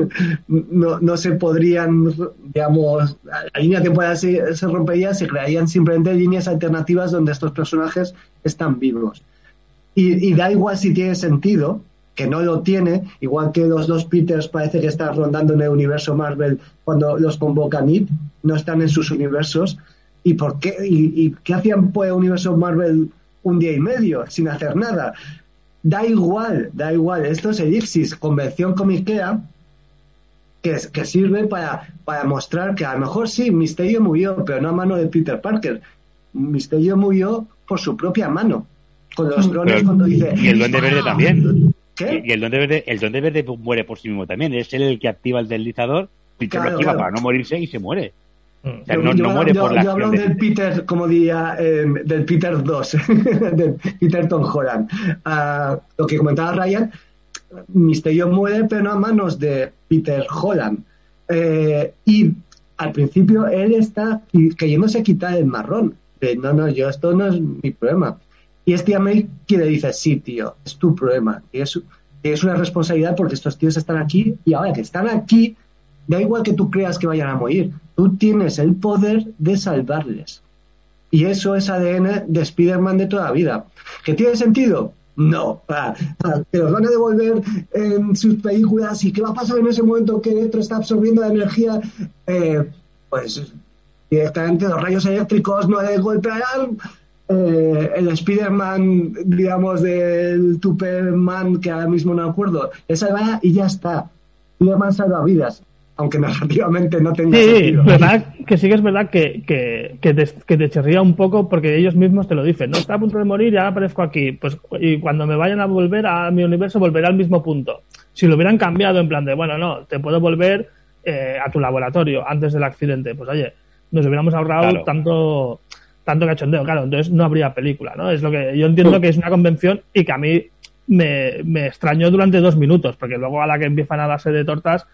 no, no se podrían, digamos, la línea temporal se, se rompería, se crearían simplemente líneas alternativas donde estos personajes están vivos. Y, da igual si tiene sentido, que no lo tiene, igual que los dos Peters parece que están rondando en el universo Marvel cuando los convoca Nip, no están en sus universos. ¿Y por qué? ¿Y, qué hacían por el universo Marvel un día y medio sin hacer nada? Da igual, da igual. Esto es elipsis, convención comiquea, que, que sirve para, para mostrar que a lo mejor sí, Misterio murió, pero no a mano de Peter Parker. Misterio murió por su propia mano. Con los drones Pero- cuando dice... y el Duende Verde también. ¿Qué? Y el Duende Verde, el Duende Verde muere por sí mismo también. Es él el que activa el deslizador, Peter Claro, lo activa claro. para no morirse y se muere. O sea, Yo- no, yo, no muere yo- por la yo hablo de- del Peter, como diría, eh, del Peter 2, del Peter Tom Holland. Ah, lo que comentaba Ryan, Misterio muere, pero no a manos de Peter Holland. Eh, y al principio él está queriéndose quitar el marrón. De, no, no, yo esto no es mi problema. Y este a May que le dice, sí, tío, es tu problema. Y es, es una responsabilidad porque estos tíos están aquí y ahora que están aquí, da igual que tú creas que vayan a morir. Tú tienes el poder de salvarles. Y eso es ADN de Spider-Man de toda la vida. ¿Que tiene sentido? No. Ah, ah, que los van a devolver en sus películas y qué va a pasar en ese momento que Electro está absorbiendo la energía. Eh, pues directamente los rayos eléctricos no le golpearán. Eh, el Spider-Man, digamos, del Superman, que ahora mismo no me acuerdo, le salvará y ya está. Spider-Man salva vidas, aunque narrativamente no tenga Sí, sentido. verdad que sí que es verdad que, que, que, te, que te chirría un poco porque ellos mismos te lo dicen. No está a punto de morir y ahora aparezco aquí. Pues, y cuando me vayan a volver a mi universo, volveré al mismo punto. Si lo hubieran cambiado en plan de, bueno, no, te puedo volver eh, a tu laboratorio antes del accidente. Pues oye, nos hubiéramos ahorrado Claro. tanto tanto cachondeo, claro, entonces no habría película, ¿no? Es lo que yo entiendo que es una convención y que a mí me, me extrañó durante dos minutos, porque luego a la que empiezan a darse de tortas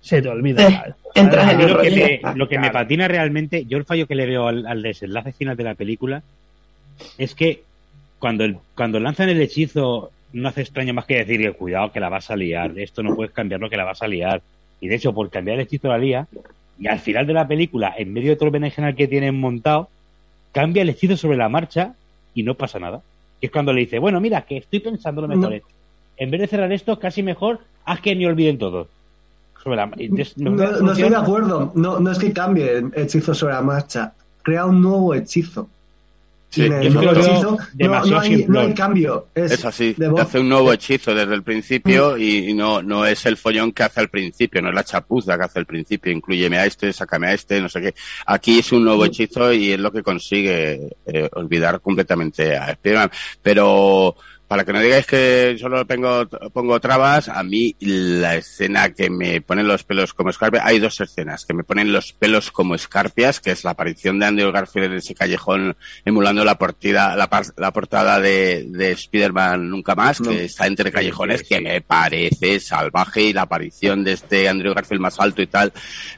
se te olvida. Eh, lo que, me, lo que me patina realmente, yo el fallo que le veo al, al desenlace final de la película es que cuando, el, cuando lanzan el hechizo no hace extraño más que decir que cuidado que la vas a liar, esto no puedes cambiarlo que la vas a liar. Y de hecho, por cambiar el hechizo la lía, y al final de la película, en medio de todo el berenjenal que tienen montado, cambia el hechizo sobre la marcha y no pasa nada. Y es cuando le dice, bueno, mira, que estoy pensando lo mejor. No. En vez de cerrar esto, casi mejor, haz que ni olviden todo. Sobre la, No, no estoy de acuerdo. No, no es que cambie el hechizo sobre la marcha. Crea un nuevo hechizo. Sí, hechizo no, hay, no hay cambio. Es, Es así, hace un nuevo hechizo desde el principio y, y no, no es el follón que hace al principio, no es la chapuza que hace al principio, incluyeme a este, sácame a este, no sé qué. Aquí es un nuevo hechizo y es lo que consigue eh, olvidar completamente a Spider-Man. Pero para que no digáis que solo pongo, pongo trabas, a mí la escena que me ponen los pelos como escarpias, hay dos escenas que me ponen los pelos como escarpias, que es la aparición de Andrew Garfield en ese callejón emulando la portada, la, la portada de, de Spider-Man Nunca Más, que está entre callejones, que me parece salvaje, y la aparición de este Andrew Garfield más alto y tal,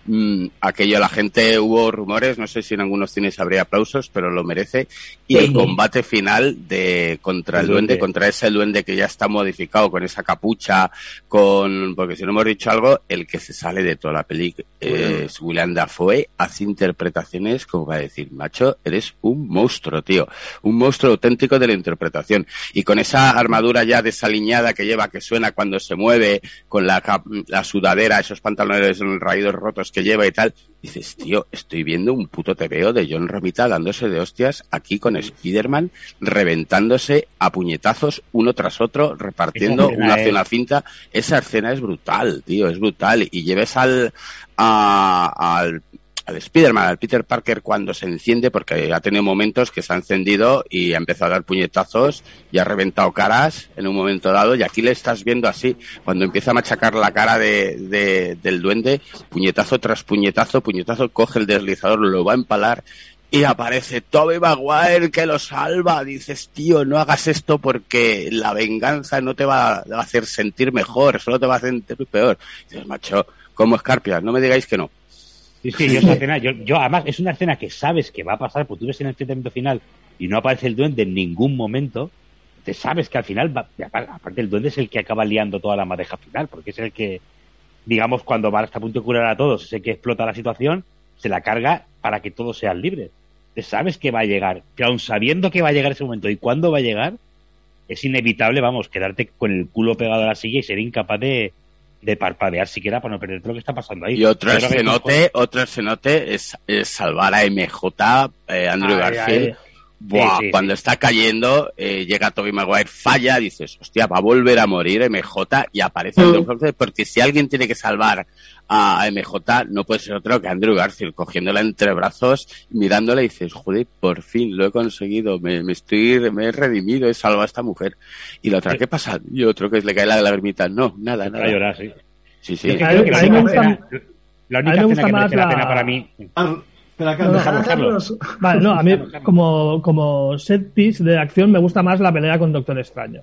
mm, aquello la gente, hubo rumores, no sé si en algunos cines habría aplausos, pero lo merece, y el combate final de contra el, El duende, contra ese duende que ya está modificado con esa capucha, con porque si no hemos dicho algo, el que se sale de toda la peli eh, es William Dafoe, hace interpretaciones como para decir, macho, eres un monstruo, tío, un monstruo auténtico de la interpretación. Y con esa armadura ya desaliñada que lleva, que suena cuando se mueve, con la, la sudadera, esos pantalones raídos rotos que lleva y tal, dices, tío, estoy viendo un puto TVO de John Romita dándose de hostias aquí con Spider-Man, reventándose a puñetazos uno tras otro, repartiendo una hacia es- una cinta. Esa escena es brutal, tío, es brutal. Y lleves al, a- al, al Spider-Man, al Peter Parker cuando se enciende, porque ha tenido momentos que se ha encendido y ha empezado a dar puñetazos y ha reventado caras en un momento dado. Y aquí le estás viendo así, cuando empieza a machacar la cara de, de- del duende, puñetazo tras puñetazo, puñetazo, coge el deslizador, lo va a empalar y aparece Toby Maguire que lo salva. Dices, tío, no hagas esto porque la venganza no te va a hacer sentir mejor, solo te va a hacer sentir peor. Dices, macho, como escarpias, no me digáis que no. Sí, sí, yo escena, además es una escena que sabes que va a pasar, porque tú ves en el enfrentamiento final y no aparece el duende en ningún momento, te sabes que al final, va- aparte el duende es el que acaba liando toda la madeja final, porque es el que digamos, cuando va hasta punto de curar a todos, sé que explota la situación, se la carga para que todos sean libres. Sabes que va a llegar, pero aun sabiendo que va a llegar ese momento y cuándo va a llegar, es inevitable, vamos, quedarte con el culo pegado a la silla y ser incapaz de, de parpadear siquiera para no perderte lo que está pasando ahí. Y otro que escenote, otro escenote es, es salvar a MJ, eh, Andrew Ay, Garfield. ay. Buah, Sí, sí, cuando está cayendo, eh, llega Toby Maguire, falla, dices, hostia, va a volver a morir MJ y aparece Mm. Andrew Garfield, porque si alguien tiene que salvar a MJ, no puede ser otro que Andrew Garfield, cogiéndola entre brazos, mirándola y dices, joder, por fin lo he conseguido, me, me estoy, me he redimido, he salvado a esta mujer. Y la otra, ¿qué pasa? Y otro que le cae la lagrimita, no, nada, nada. Va a llorar, sí. Sí, sí. La única escena- que merece la la- pena para mí. Espera, No, Carlos. Vale, no, a mí como, como set piece de acción me gusta más la pelea con Doctor Extraño.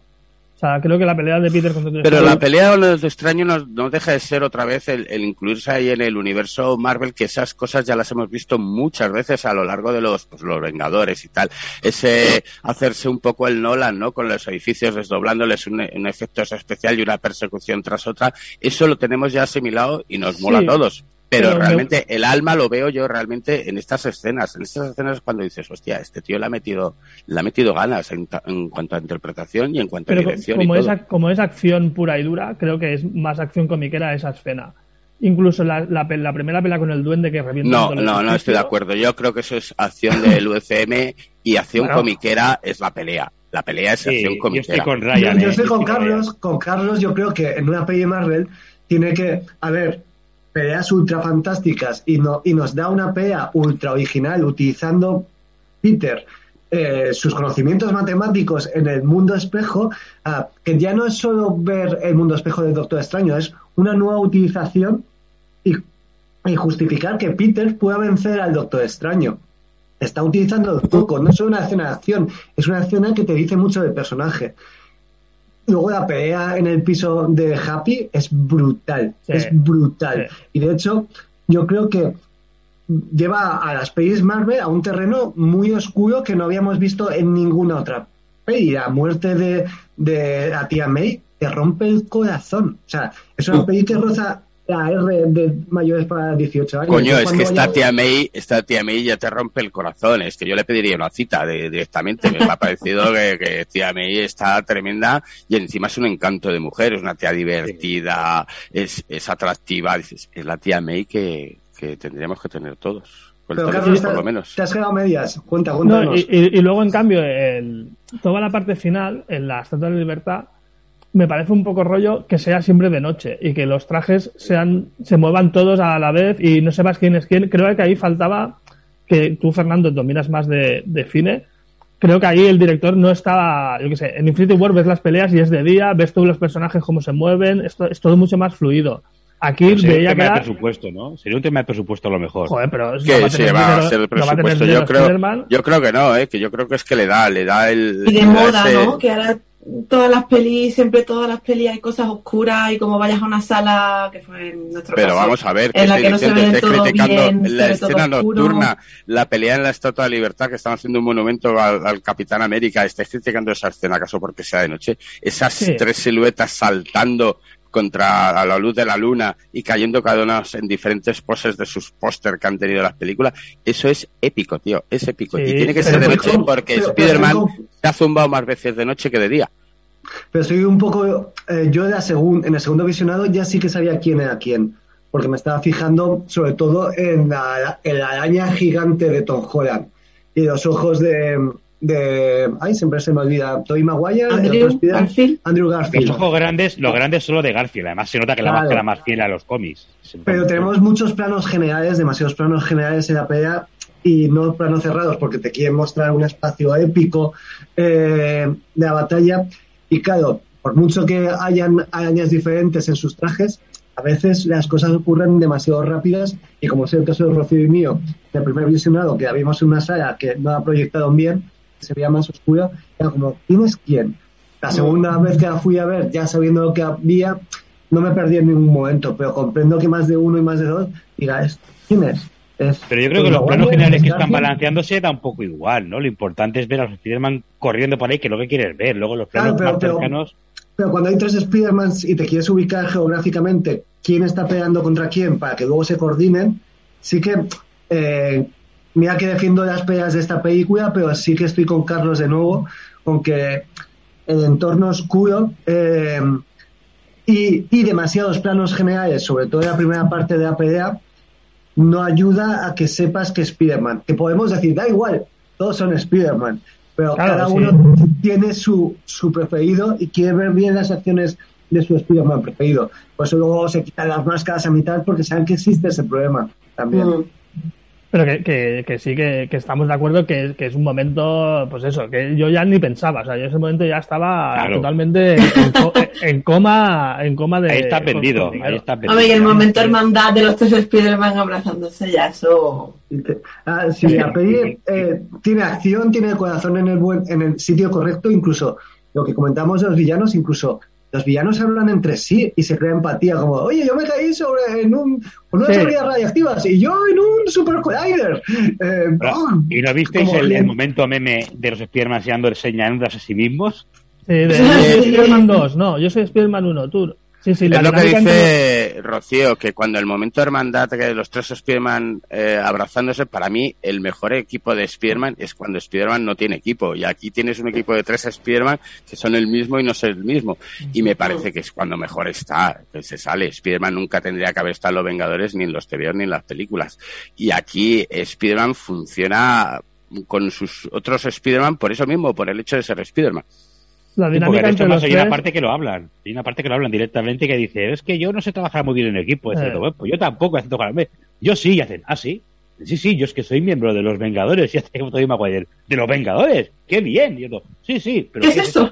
O sea, creo que la pelea de Peter con Doctor Pero Extraño... la pelea con los extraños no, no deja de ser otra vez el, el incluirse ahí en el universo Marvel, que esas cosas ya las hemos visto muchas veces a lo largo de los, pues, los Vengadores y tal. Ese hacerse un poco el Nolan, ¿no? Con los edificios desdoblándoles un, un efecto especial y una persecución tras otra. Eso lo tenemos ya asimilado y nos mola Sí, a todos. Pero, pero me- realmente el alma lo veo yo realmente en estas escenas. En estas escenas es cuando dices, hostia, este tío le ha metido, le ha metido ganas en, en cuanto a interpretación y en cuanto Pero a dirección como y es, todo. como es acción pura y dura, creo que es más acción comiquera esa escena. Incluso la, la, la primera pelea con el duende que revienta No, no, no estoy de acuerdo. Yo creo que eso es acción del UCM y acción Bueno. comiquera es la pelea. La pelea es Sí, acción yo comiquera. estoy con Yo, Ryan. yo eh, estoy con estoy con Carlos, con Carlos yo creo que en una peli de Marvel tiene que, a ver, peleas ultra fantásticas y, no, y nos da una pelea ultra original utilizando Peter eh, sus conocimientos matemáticos en el mundo espejo, ah, que ya no es solo ver el mundo espejo del Doctor Extraño, es una nueva utilización y, justificar que Peter pueda vencer al Doctor Extraño. Está utilizando el truco, no es solo una escena de acción, es una escena que te dice mucho del personaje. Luego la pelea en el piso de Happy es brutal, Sí. es brutal. Y de hecho, yo creo que lleva a las pelis Marvel a un terreno muy oscuro que no habíamos visto en ninguna otra peli. La muerte de, de la tía May te rompe el corazón. O sea, es una peli que roza la R de mayores para 18 años. Coño, es que esta ya- tía May, esta tía May ya te rompe el corazón. Es que yo le pediría una cita de- directamente. Me ha parecido que, que tía May está tremenda y encima es un encanto de mujer. Es una tía divertida, es, es atractiva. Dices, es la tía May que, que tendríamos que tener todos. Pero teléfono, Carlos, por te- lo menos. te has quedado a medias. Cuenta, No, y, y- y luego, en cambio, el- toda la parte final, en la Estatua de la Libertad, me parece un poco rollo que sea siempre de noche y que los trajes sean se muevan todos a la vez y no sepas quién es quién. Creo que ahí faltaba, que tú, Fernando, dominas más de, de cine. Creo que ahí el director no estaba, yo qué sé, en Infinity War ves las peleas y es de día, ves todos los personajes cómo se mueven, esto es todo mucho más fluido. Aquí sería un veía que tema de era, presupuesto, ¿no? Sería un tema de presupuesto a lo mejor. joder, pero no va Que se va a ser el presupuesto. Yo creo, yo creo que no, ¿eh? que yo creo que es que le da, le da el. Y de moda, ese- ¿no? Que ahora todas las pelis, siempre todas las pelis hay cosas oscuras y como vayas a una sala, que fue en nuestro Pero caso, vamos a ver, que en la que no se ve todo criticando bien, la escena nocturna, la pelea en la Estatua de la Libertad, que están haciendo un monumento al, al Capitán América, estáis criticando esa escena, acaso porque sea de noche, esas Sí. tres siluetas saltando contra a la luz de la luna y cayendo cada una en diferentes poses de sus póster que han tenido las películas, eso es épico, tío, es épico. Sí, y tiene que ser de noche porque Spider-Man se ha zumbado más veces de noche que de día. Pero soy un poco. eh, yo de la segun- en el segundo visionado ya sí que sabía quién era quién. Porque me estaba fijando sobre todo en la, en la araña gigante de Tom Holland. Y los ojos de. De ay, siempre se me olvida. Tobey Maguire, el Andrew Spider- Garfield. Andrew Los Garfield. ojos grandes, los grandes son los de Garfield. Además se nota que la Claro. máscara más fiel a los cómics. Pero tenemos muchos planos generales, demasiados planos generales en la pelea y no planos cerrados porque te quieren mostrar un espacio épico eh, de la batalla. Y claro, por mucho que hayan arañas diferentes en sus trajes, a veces las cosas ocurren demasiado rápidas y como es el caso de Rocío y mío, el primer visionado que la vimos en una sala que no ha proyectado bien, se veía más oscura, era como, ¿quién es quién? La segunda vez que la fui a ver, ya sabiendo lo que había, no me perdí en ningún momento, pero comprendo que más de uno y más de dos diga, "Es- ¿quién es? Es Pero yo creo que los planos generales es que están Garfield". balanceándose da un poco igual, ¿no? Lo importante es ver a los Spiderman corriendo por ahí, que es lo que quieres ver. Luego los planos Claro, pero- más cercanos. Pero cuando hay tres Spider-Mans y te quieres ubicar geográficamente quién está peleando contra quién para que luego se coordinen, sí que, eh, mira que defiendo las peleas de esta película, pero sí que estoy con Carlos de nuevo, con que el entorno oscuro eh, y, y demasiados planos generales, sobre todo en la primera parte de la pelea, no ayuda a que sepas que es Spider-Man. Que podemos decir, da igual, todos son Spider-Man, pero Claro, cada sí. uno tiene su, su preferido y quiere ver bien las acciones de su Spider-Man preferido. Por eso luego se quitan las máscaras a mitad porque saben que existe ese problema también. Mm. Pero que, que, que sí que, que estamos de acuerdo que, que es un momento, pues eso, que yo ya ni pensaba, o sea, yo en ese momento ya estaba Claro. totalmente en, co- en coma, en coma de. Ahí está perdido, ahí está perdido. Hombre, y el momento hermandad de los tres Spider-Man abrazándose ya, eso... Ah, sí, la peli eh, tiene acción, tiene el corazón en el, buen, en el sitio correcto, incluso lo que comentamos de los villanos, incluso los villanos hablan entre sí y se crea empatía, como, oye, yo me caí sobre en un, con unas Sí. habilidades radiactivas y yo en un super collider. Eh, ¡oh! ¿Y no visteis Como el, momento meme de los Spiderman señalando, señalándose a sí mismos? Sí, de, yo soy Spider-Man 2, no, yo soy Spider-Man 1, tú. Sí, sí, la es lo que entre- dice Rocío, que cuando el momento de hermandad que los tres Spiderman eh, abrazándose, para mí el mejor equipo de Spiderman es cuando Spiderman no tiene equipo. Y aquí tienes un equipo de tres Spiderman que son el mismo y no son el mismo. Y me parece que es cuando mejor está, que se sale. Spiderman nunca tendría que haber estado en los Vengadores, ni en los TVO, ni en las películas. Y aquí Spiderman funciona con sus otros Spiderman por eso mismo, por el hecho de ser Spiderman. La dinámica de hecho, entre más los hay una parte que lo hablan. Hay una parte que lo hablan directamente que dice, es que yo no sé trabajar muy bien en equipo. Eh. pues yo tampoco, la- Yo sí, y hacen, ah, sí. Sí, sí, yo es que soy miembro de los Vengadores. Y hace como Tobey Maguire, ¿de los Vengadores? ¡Qué bien! Y yo, no, sí, sí, pero ¿Qué es eso?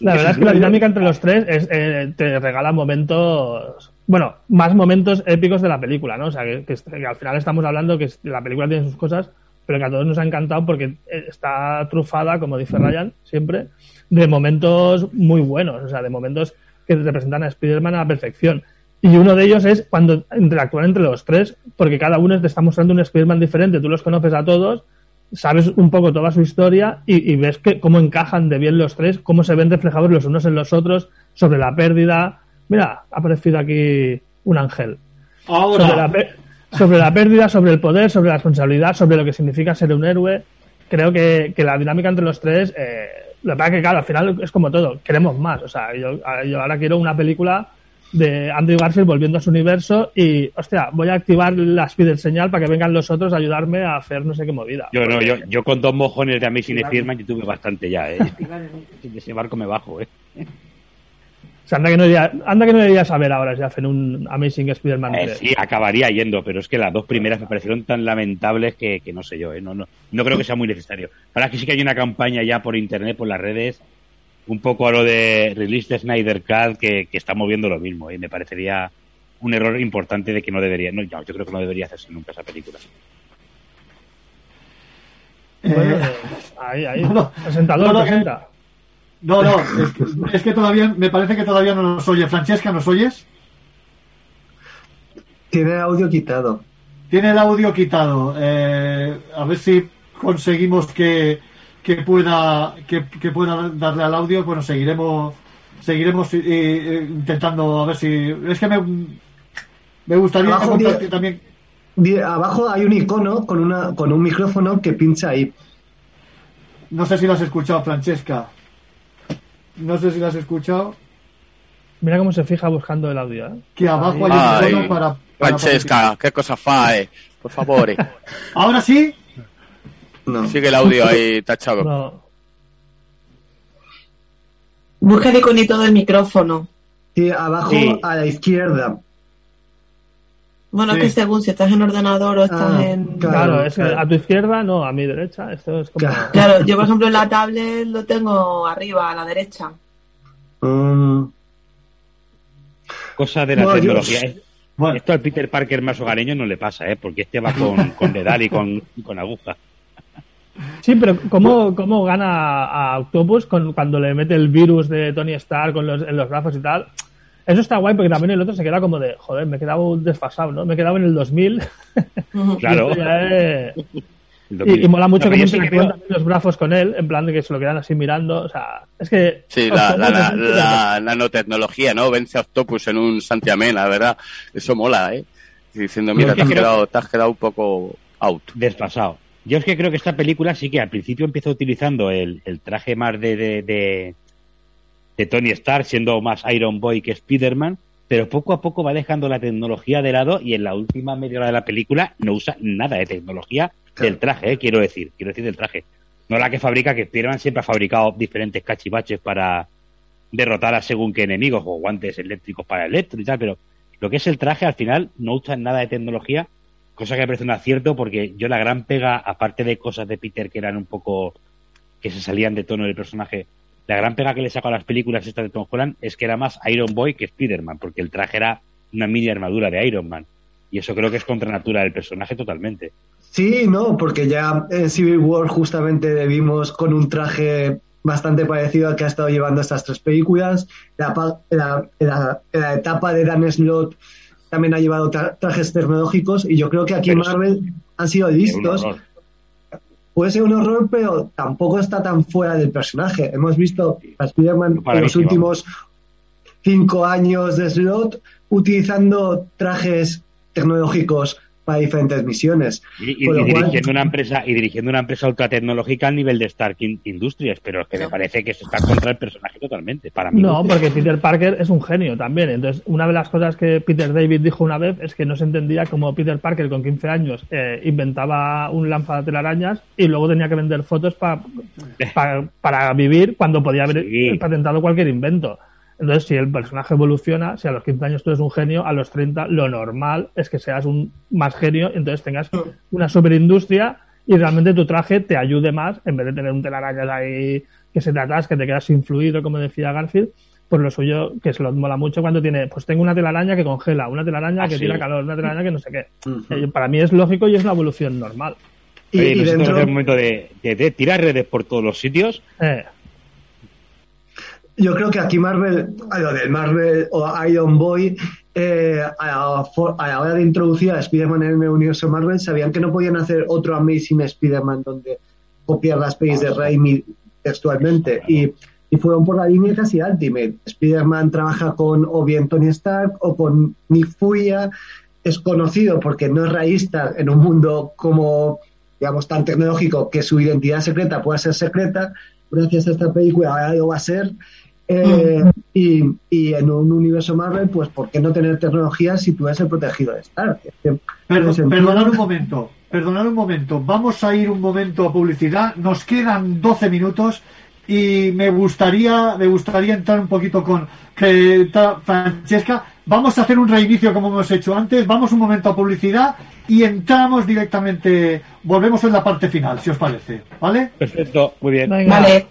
La verdad es que la dinámica entre los tres es, eh, te regala momentos, bueno, más momentos épicos de la película, ¿no? O sea, que, que- que al final estamos hablando que la película tiene sus cosas, pero que a todos nos ha encantado porque eh, está trufada, como dice Ryan siempre, de momentos muy buenos, o sea, de momentos que representan a Spider-Man a la perfección. Y uno de ellos es cuando interactúan entre los tres, porque cada uno te está mostrando un Spider-Man diferente, tú los conoces a todos, sabes un poco toda su historia y, y ves que cómo encajan de bien los tres, cómo se ven reflejados los unos en los otros, sobre la pérdida. Mira, ha aparecido aquí un ángel. Ahora. Sobre la, pe- sobre la pérdida, sobre el poder, sobre la responsabilidad, sobre lo que significa ser un héroe. Creo que, que la dinámica entre los tres, eh, lo que pasa es que, claro, al final es como todo, queremos más. O sea, yo, yo ahora quiero una película de Andrew Garfield volviendo a su universo y, hostia, voy a activar la Spider señal para que vengan los otros a ayudarme a hacer no sé qué movida. Yo no, yo, yo con dos mojones de Amazing Spiderman yo tuve bastante ya, ¿eh? Ese barco me bajo, ¿eh? O sea, anda que no iría, anda que no ver ahora si hacen un Amazing Spider-Man Eh, 3. sí, acabaría yendo, pero es que las dos primeras me parecieron tan lamentables que, que no sé yo, ¿eh? no, no, no creo que sea muy necesario. Ahora que sí que hay una campaña ya por internet, por las redes, un poco a lo de Release de Snyder Cut que, que está moviendo lo mismo, y me parecería un error importante de que no debería, no, yo, yo creo que no debería hacerse nunca esa película. Bueno, Eh, ahí, ahí. no, no. Presentador, No, no, presenta. No, no, es que, es que todavía, me parece que todavía no nos oye. Francesca, ¿nos oyes? Tiene el audio quitado. Tiene el audio quitado. Eh, a ver si conseguimos que, que pueda que, que pueda darle al audio. Bueno, seguiremos seguiremos eh, eh, intentando a ver si es que me me gustaría Abajo también. Abajo hay un icono con, una, con un micrófono que pincha ahí. No sé si lo has escuchado, Francesca. No sé si lo has escuchado. Mira cómo se fija buscando el audio. ¿eh? Que abajo hay Ay, un icono para. para Francesca, ¿qué cosa fae? Por favor. Ahora sí. Sigue el audio ahí tachado. No. Busca el iconito del micrófono. Sí, abajo Sí. a la izquierda. Bueno, Sí. es que según si estás en ordenador o estás Ah, en... Claro, es que a tu izquierda, no, a mi derecha. Esto es como. Claro, yo por ejemplo en la tablet lo tengo arriba, a la derecha. Mm, Cosa de la Bueno, tecnología. yo- ¿eh? Esto al Peter Parker más hogareño no le pasa, ¿eh? Porque este va con, con dedal y con, y con aguja. Sí, pero ¿cómo, cómo gana a Octopus con, cuando le mete el virus de Tony Stark con los, en los brazos y tal? Eso está guay porque también el otro se queda como de, joder, me he quedado desfasado, ¿no? Me he quedado en el 2000. Claro. Y mola mucho que interactúan también los brazos con él, en plan de que se lo quedan así mirando. O sea, es que. Sí, la, la, la, nanotecnología, ¿no? Vence a Octopus en un Santiamén, la verdad. Eso mola, ¿eh? Diciendo, mira, te has, quedado, te has quedado un poco out. desfasado. Yo es que creo que esta película sí que al principio empieza utilizando el, el traje más de, de, de, de Tony Stark, siendo más Iron Boy que Spider-Man, pero poco a poco va dejando la tecnología de lado y en la última media hora de la película no usa nada de tecnología del traje, ¿eh? quiero decir, quiero decir del traje. No la que fabrica, que Spider-Man siempre ha fabricado diferentes cachivaches para derrotar a según qué enemigos o guantes eléctricos para electro y tal, pero lo que es el traje al final no usa nada de tecnología, cosa que me parece un acierto porque yo la gran pega, aparte de cosas de Peter que eran un poco que se salían de tono del personaje, la gran pega que le saco a las películas estas de Tom Holland es que era más Iron Boy que Spider-Man, porque el traje era una mini armadura de Iron Man. Y eso creo que es contra natura del personaje totalmente. Sí, no, porque ya en Civil War justamente vimos con un traje bastante parecido al que ha estado llevando estas tres películas. La, pa- la- la- la etapa de Dan Slott también ha llevado tra- trajes tecnológicos y yo creo que aquí en Marvel han sido listos. Puede ser un horror, pero tampoco está tan fuera del personaje. Hemos visto a Spider-Man en los últimos cinco años de Slot utilizando trajes tecnológicos para diferentes misiones. Y, y- Con y lo cual- dirigiendo una empresa y dirigiendo una empresa ultra tecnológica al nivel de Stark In- Industries, pero es que me parece que eso está contra el personaje totalmente. Para mí. No, porque Peter Parker es un genio también. Entonces, una de las cosas que Peter David dijo una vez es que no se entendía cómo Peter Parker con 15 años eh, inventaba un lanza de telarañas y luego tenía que vender fotos pa- pa- para vivir cuando podía haber Sí. patentado cualquier invento. Entonces, si el personaje evoluciona, si a los 15 años tú eres un genio, a los 30 lo normal es que seas un más genio, entonces tengas una superindustria y realmente tu traje te ayude más en vez de tener un telarañas ahí que se te atasque, te quedas sin fluido, como decía Garfield. Pues lo suyo, que se lo mola mucho cuando tiene, pues tengo una telaraña que congela, una telaraña Ah, que sí. tira calor, una telaraña que no sé qué. Eh, Para mí es lógico y es una evolución normal. Y, Oye, y nosotros dentro, el momento de, de- de tirar redes por todos los sitios. Eh, yo creo que aquí Marvel, del Marvel o Iron Boy, eh, a, la, hora de introducir a Spider-Man en el universo Marvel, sabían que no podían hacer otro Amazing Spider-Man donde copiar las pelis de Raimi textualmente. Y, y fueron por la línea casi Ultimate. Spider-Man trabaja con o bien Tony Stark o con Nick Furia. Es conocido porque no es realista en un mundo como, digamos, tan tecnológico que su identidad secreta pueda ser secreta. Gracias a esta película ahora va a ser. Eh, y, y en un universo Marvel, pues, ¿por qué no tener tecnología si tú eres el protegido de Stark? Perdón, sentido. perdonad un momento, perdonad un momento. Vamos a ir un momento a publicidad. Nos quedan 12 minutos y me gustaría, me gustaría entrar un poquito con que ta- Francesca. Vamos a hacer un reinicio como hemos hecho antes. Vamos un momento a publicidad y entramos directamente. Volvemos en la parte final, si os parece, ¿vale? Perfecto, muy bien. venga. Vale.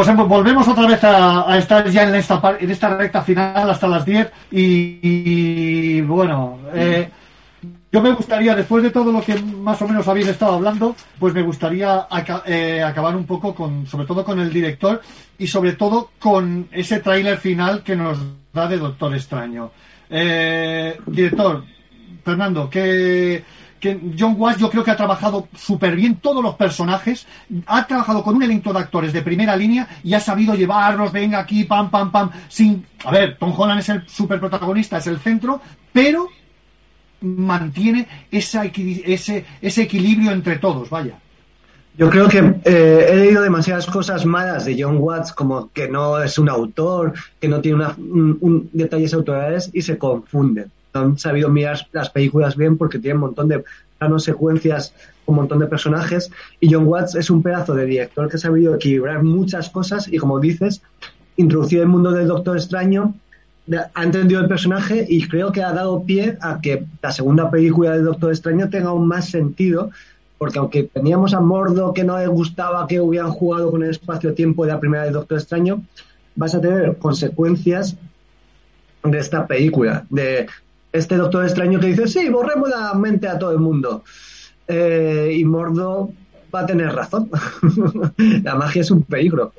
Pues em- volvemos otra vez a, estar ya en esta, en esta recta final hasta las 10 y, bueno, eh, yo me gustaría, después de todo lo que más o menos habéis estado hablando, pues me gustaría eh, acabar un poco con, sobre todo con el director y sobre todo con ese tráiler final que nos da de Doctor Extraño. Eh, director, Fernando, que, que John Watts yo creo que ha trabajado súper bien todos los personajes, ha trabajado con un elenco de actores de primera línea y ha sabido llevarlos, venga aquí, pam, pam, pam, sin... A ver, Tom Holland es el super protagonista, es el centro, pero mantiene esa ese, ese equilibrio entre todos, vaya. Yo creo que eh, he leído demasiadas cosas malas de John Watts, como que no es un autor, que no tiene una- un, un- detalles autorales y se confunden. Han sabido mirar las películas bien porque tienen un montón de planos, secuencias, un montón de personajes. Y John Watts es un pedazo de director que ha sabido equilibrar muchas cosas y, como dices, introducir el mundo del Doctor Extraño ha entendido el personaje y creo que ha dado pie a que la segunda película del Doctor Extraño tenga aún más sentido, porque aunque teníamos a Mordo que no le gustaba que hubieran jugado con el espacio-tiempo de la primera del Doctor Extraño, vas a tener consecuencias de esta película, de este Doctor Extraño que dice, sí, borremos la mente a todo el mundo. Eh, y Mordo va a tener razón. la magia es un peligro.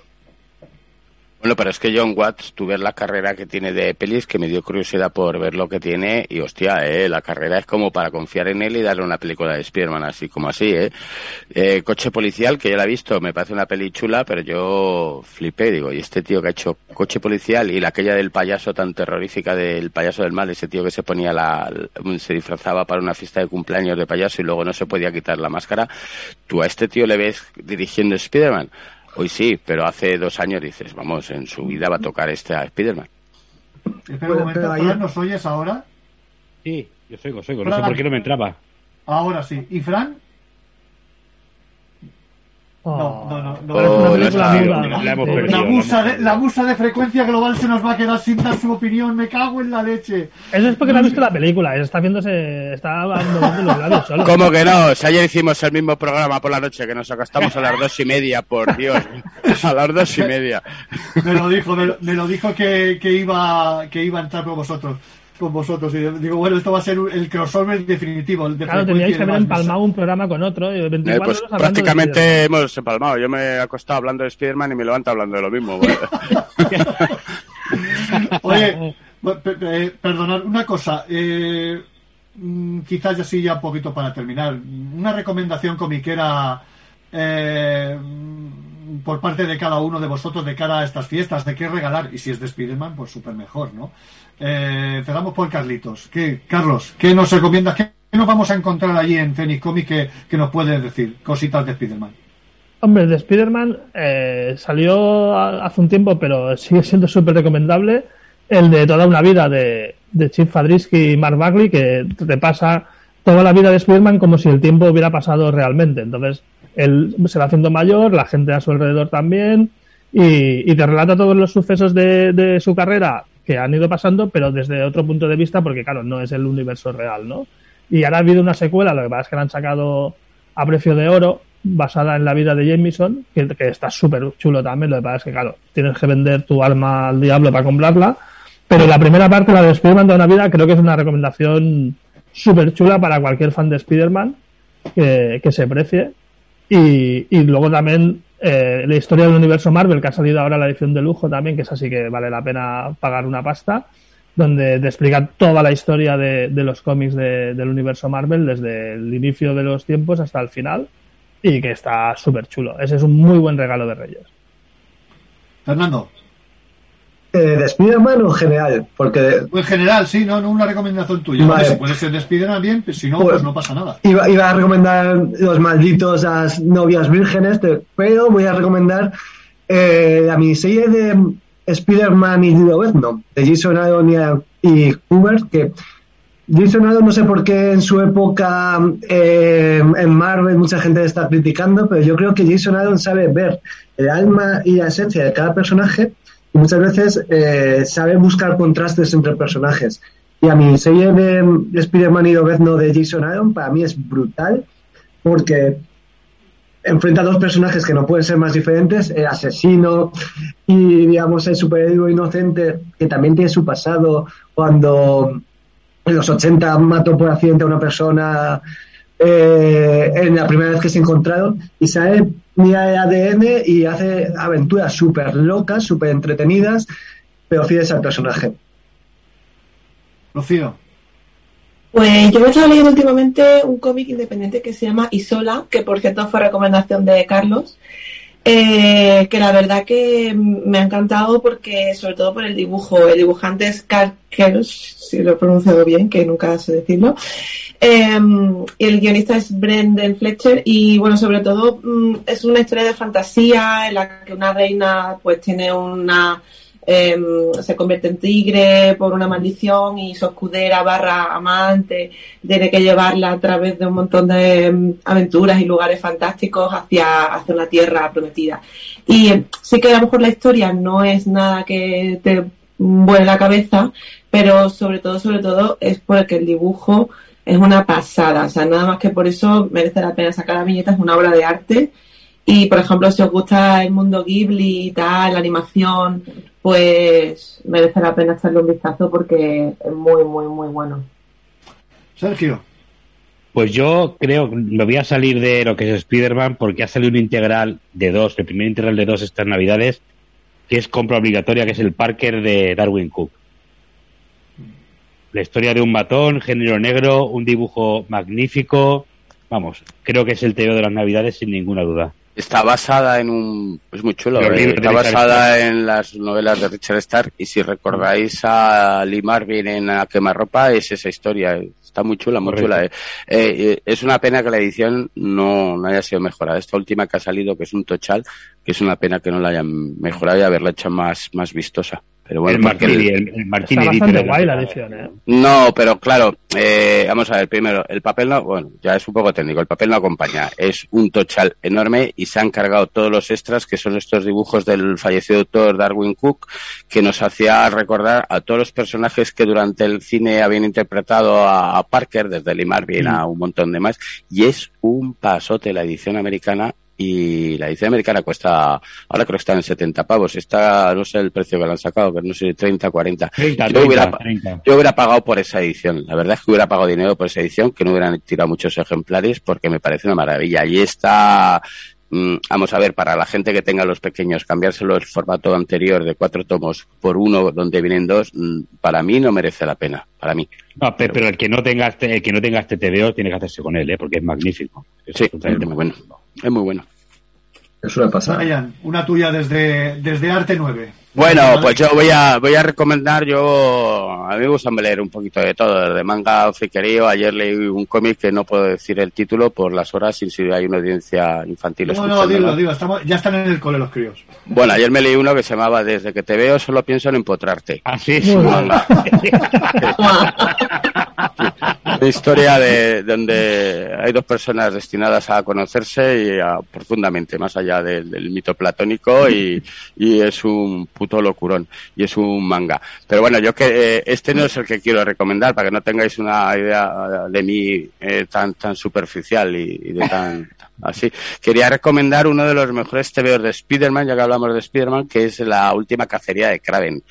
Bueno, pero es que John Watts, tú ves la carrera que tiene de pelis, que me dio curiosidad por ver lo que tiene, y hostia, eh, la carrera es como para confiar en él y darle una película de Spiderman así como así, eh. Eh, Coche policial, que ya la he visto, me parece una peli chula, pero yo flipé, digo, y este tío que ha hecho Coche policial y la aquella del payaso tan terrorífica del payaso del mal, ese tío que se ponía la, se disfrazaba para una fiesta de cumpleaños de payaso y luego no se podía quitar la máscara, tú a este tío le ves dirigiendo Spiderman. Hoy sí, pero hace dos años dices, vamos, en su vida va a tocar este a Spiderman. Espera un momento, Fran, ¿nos oyes ahora? Sí, yo soy, yo soy, no sé por qué no me entraba. Ahora sí. ¿Y Fran? No, no, no. no. Oh, no está, la hemos perdido, La de, la musa de frecuencia global se nos va a quedar sin dar su opinión. Me cago en la leche. Eso es porque no ha visto la película. Está viéndose. Está moviendo los labios solo. ¿Cómo que no? Si ayer hicimos el mismo programa por la noche, que nos acostamos a las dos y media, por Dios. A las dos y media. Me lo dijo, me lo, me lo dijo que, que iba que iba a entrar con vosotros. Con vosotros. Y digo, bueno, esto va a ser el crossover definitivo. El de Claro, teníais que haber empalmado un programa con otro. Y 24 Eh, pues horas hablando de prácticamente hemos empalmado. Yo me he acostado hablando de Spiderman y me levanto hablando de lo mismo. Oye, eh, perdonad, una cosa. eh, mm, quizás ya sí, ya un poquito para terminar. Una recomendación comiquera eh, por parte de cada uno de vosotros de cara a estas fiestas, de qué regalar. Y si es de Spiderman, pues súper mejor, ¿no? Eh, empezamos por Carlitos. ¿Qué, Carlos, ¿qué nos recomiendas? ¿Qué nos vamos a encontrar allí en Phoenix Comic que, que nos puedes decir? Cositas de Spiderman. Hombre, de Spider-Man eh, salió hace un tiempo, pero sigue siendo súper recomendable. El de Toda una vida de, de Chip Fadrisky y Mark Bagley, que repasa toda la vida de Spider-Man como si el tiempo hubiera pasado realmente. Entonces, él se va haciendo mayor, la gente a su alrededor también, y, te relata todos los sucesos de, de su carrera que han ido pasando, pero desde otro punto de vista, porque claro, no es el universo real, ¿no? Y ahora ha habido una secuela, lo que pasa es que la han sacado a precio de oro, basada en la vida de Jameson, que, está súper chulo también, lo que pasa es que, claro, tienes que vender tu alma al diablo para comprarla, pero la primera parte, la de Spider-Man de una vida, creo que es una recomendación súper chula para cualquier fan de Spider-Man que se precie. Y, y luego también eh, la historia del universo Marvel, que ha salido ahora la edición de lujo también, que es así que vale la pena pagar una pasta, donde te explica toda la historia de, de los cómics de- del universo Marvel, desde el inicio de los tiempos hasta el final, y que está súper chulo. Ese es un muy buen regalo de Reyes. Fernando. Eh, ¿De Spider-Man o en general? Porque En general, sí, no, no una recomendación tuya. Vale. Si puede ser de Spiderman bien, pues si no, Pues- pues no pasa nada. Iba, iba a recomendar los malditos las novias vírgenes, de- pero voy a recomendar eh, la miniserie de Spider-Man y Venom, de Jason Aaron y, y Hubert, que Jason Aaron no sé por qué en su época eh, en Marvel mucha gente está criticando, pero yo creo que Jason Aaron sabe ver el alma y la esencia de cada personaje muchas veces eh, sabe buscar contrastes entre personajes. Y a mi serie de, de Spider-Man y Lobezno de Jason Aaron para mí es brutal porque enfrenta a dos personajes que no pueden ser más diferentes, el asesino y, digamos, el superhéroe inocente que también tiene su pasado cuando en los 80 mató por accidente a una persona eh, en la primera vez que se encontraron y sale, el ADN y hace aventuras súper locas, súper entretenidas, pero fieles al personaje. Rocío. Pues yo me estaba leyendo últimamente un cómic independiente que se llama Isola, que por cierto fue recomendación de Carlos, eh, que la verdad que me ha encantado porque, sobre todo por el dibujo, el dibujante es Carl Kelsch, si lo he pronunciado bien, que nunca sé decirlo, eh, y el guionista es Brendan Fletcher y bueno, sobre todo mm, es una historia de fantasía en la que una reina pues tiene una eh, se convierte en tigre por una maldición y su escudera barra amante tiene que llevarla a través de un montón de mm, aventuras y lugares fantásticos hacia, hacia una tierra prometida. Y eh, sí que a lo mejor la historia no es nada que te vuele la cabeza, pero sobre todo, sobre todo es porque el dibujo es una pasada. O sea, nada más que por eso merece la pena sacar la viñeta, es una obra de arte. Y, por ejemplo, si os gusta el mundo Ghibli y tal, la animación, pues merece la pena echarle un vistazo porque es muy, muy, muy bueno. Sergio. Pues yo creo que me voy a salir de lo que es Spider-Man porque ha salido un integral de dos, el primer integral de dos estas navidades, que es compra obligatoria, que es el Parker de Darwin Cook. La historia de un matón, género negro, un dibujo magnífico. Vamos, creo que es el teo de las navidades sin ninguna duda. Está basada en un... Es muy chulo. Eh, Está basada Stark. en las novelas de Richard Stark y si recordáis a Lee Marvin en A quemarropa es esa historia. Está muy chula, muy Correcto. chula. eh. Eh, eh, es una pena que la edición no, no haya sido mejorada. Esta última que ha salido, que es un tochal, que es una pena que no la hayan mejorado y haberla hecho más, más vistosa. Pero bueno, el Martini, el- el, el Martini Está bastante guay la edición, ¿eh? No, pero claro, eh, vamos a ver, primero, el papel no, bueno, ya es un poco técnico, el papel no acompaña, es un tochal enorme y se han cargado todos los extras que son estos dibujos del fallecido autor Darwin Cook, que nos hacía recordar a todos los personajes que durante el cine habían interpretado a, a Parker, desde Lee Marvin a un montón de más, y es un pasote la edición americana y la edición americana cuesta, ahora creo que está en 70 pavos, está, no sé el precio que le han sacado, pero no sé, 30, 40. 30, Yo 30, hubiera- 30. yo hubiera pagado por esa edición. La verdad es que hubiera pagado dinero por esa edición, que no hubieran tirado muchos ejemplares, porque me parece una maravilla. Y está, mm, vamos a ver, para la gente que tenga los pequeños, cambiárselo el formato anterior de cuatro tomos por uno donde vienen dos, mm, para mí no merece la pena. Para mí. No, pero el que no tenga este, el que no tenga este TVO tiene que hacerse con él, ¿eh? porque es magnífico. Es Sí, muy bueno. Es muy bueno. Eso le pasa. Ryan, una tuya desde, desde Arte 9. Bueno, pues yo voy a voy a recomendar, yo a mí me gusta leer un poquito de todo, desde manga, friquerío, ayer leí un cómic que no puedo decir el título por las horas y si hay una audiencia infantil No, no, dilo, dilo. Estamos, ya están en el cole los críos. Bueno, ayer me leí uno que se llamaba Desde que te veo solo pienso en empotrarte. Así es. Una historia de donde hay dos personas destinadas a conocerse y a- profundamente, más allá del, del mito platónico y, y es un puto locurón y es un manga. Pero bueno, yo que eh, este no es el que quiero recomendar para que no tengáis una idea de mí eh, tan tan superficial y, y de tan así. Quería recomendar uno de los mejores TVOs de Spider-Man, ya que hablamos de Spider-Man, que es la última cacería de Kraven.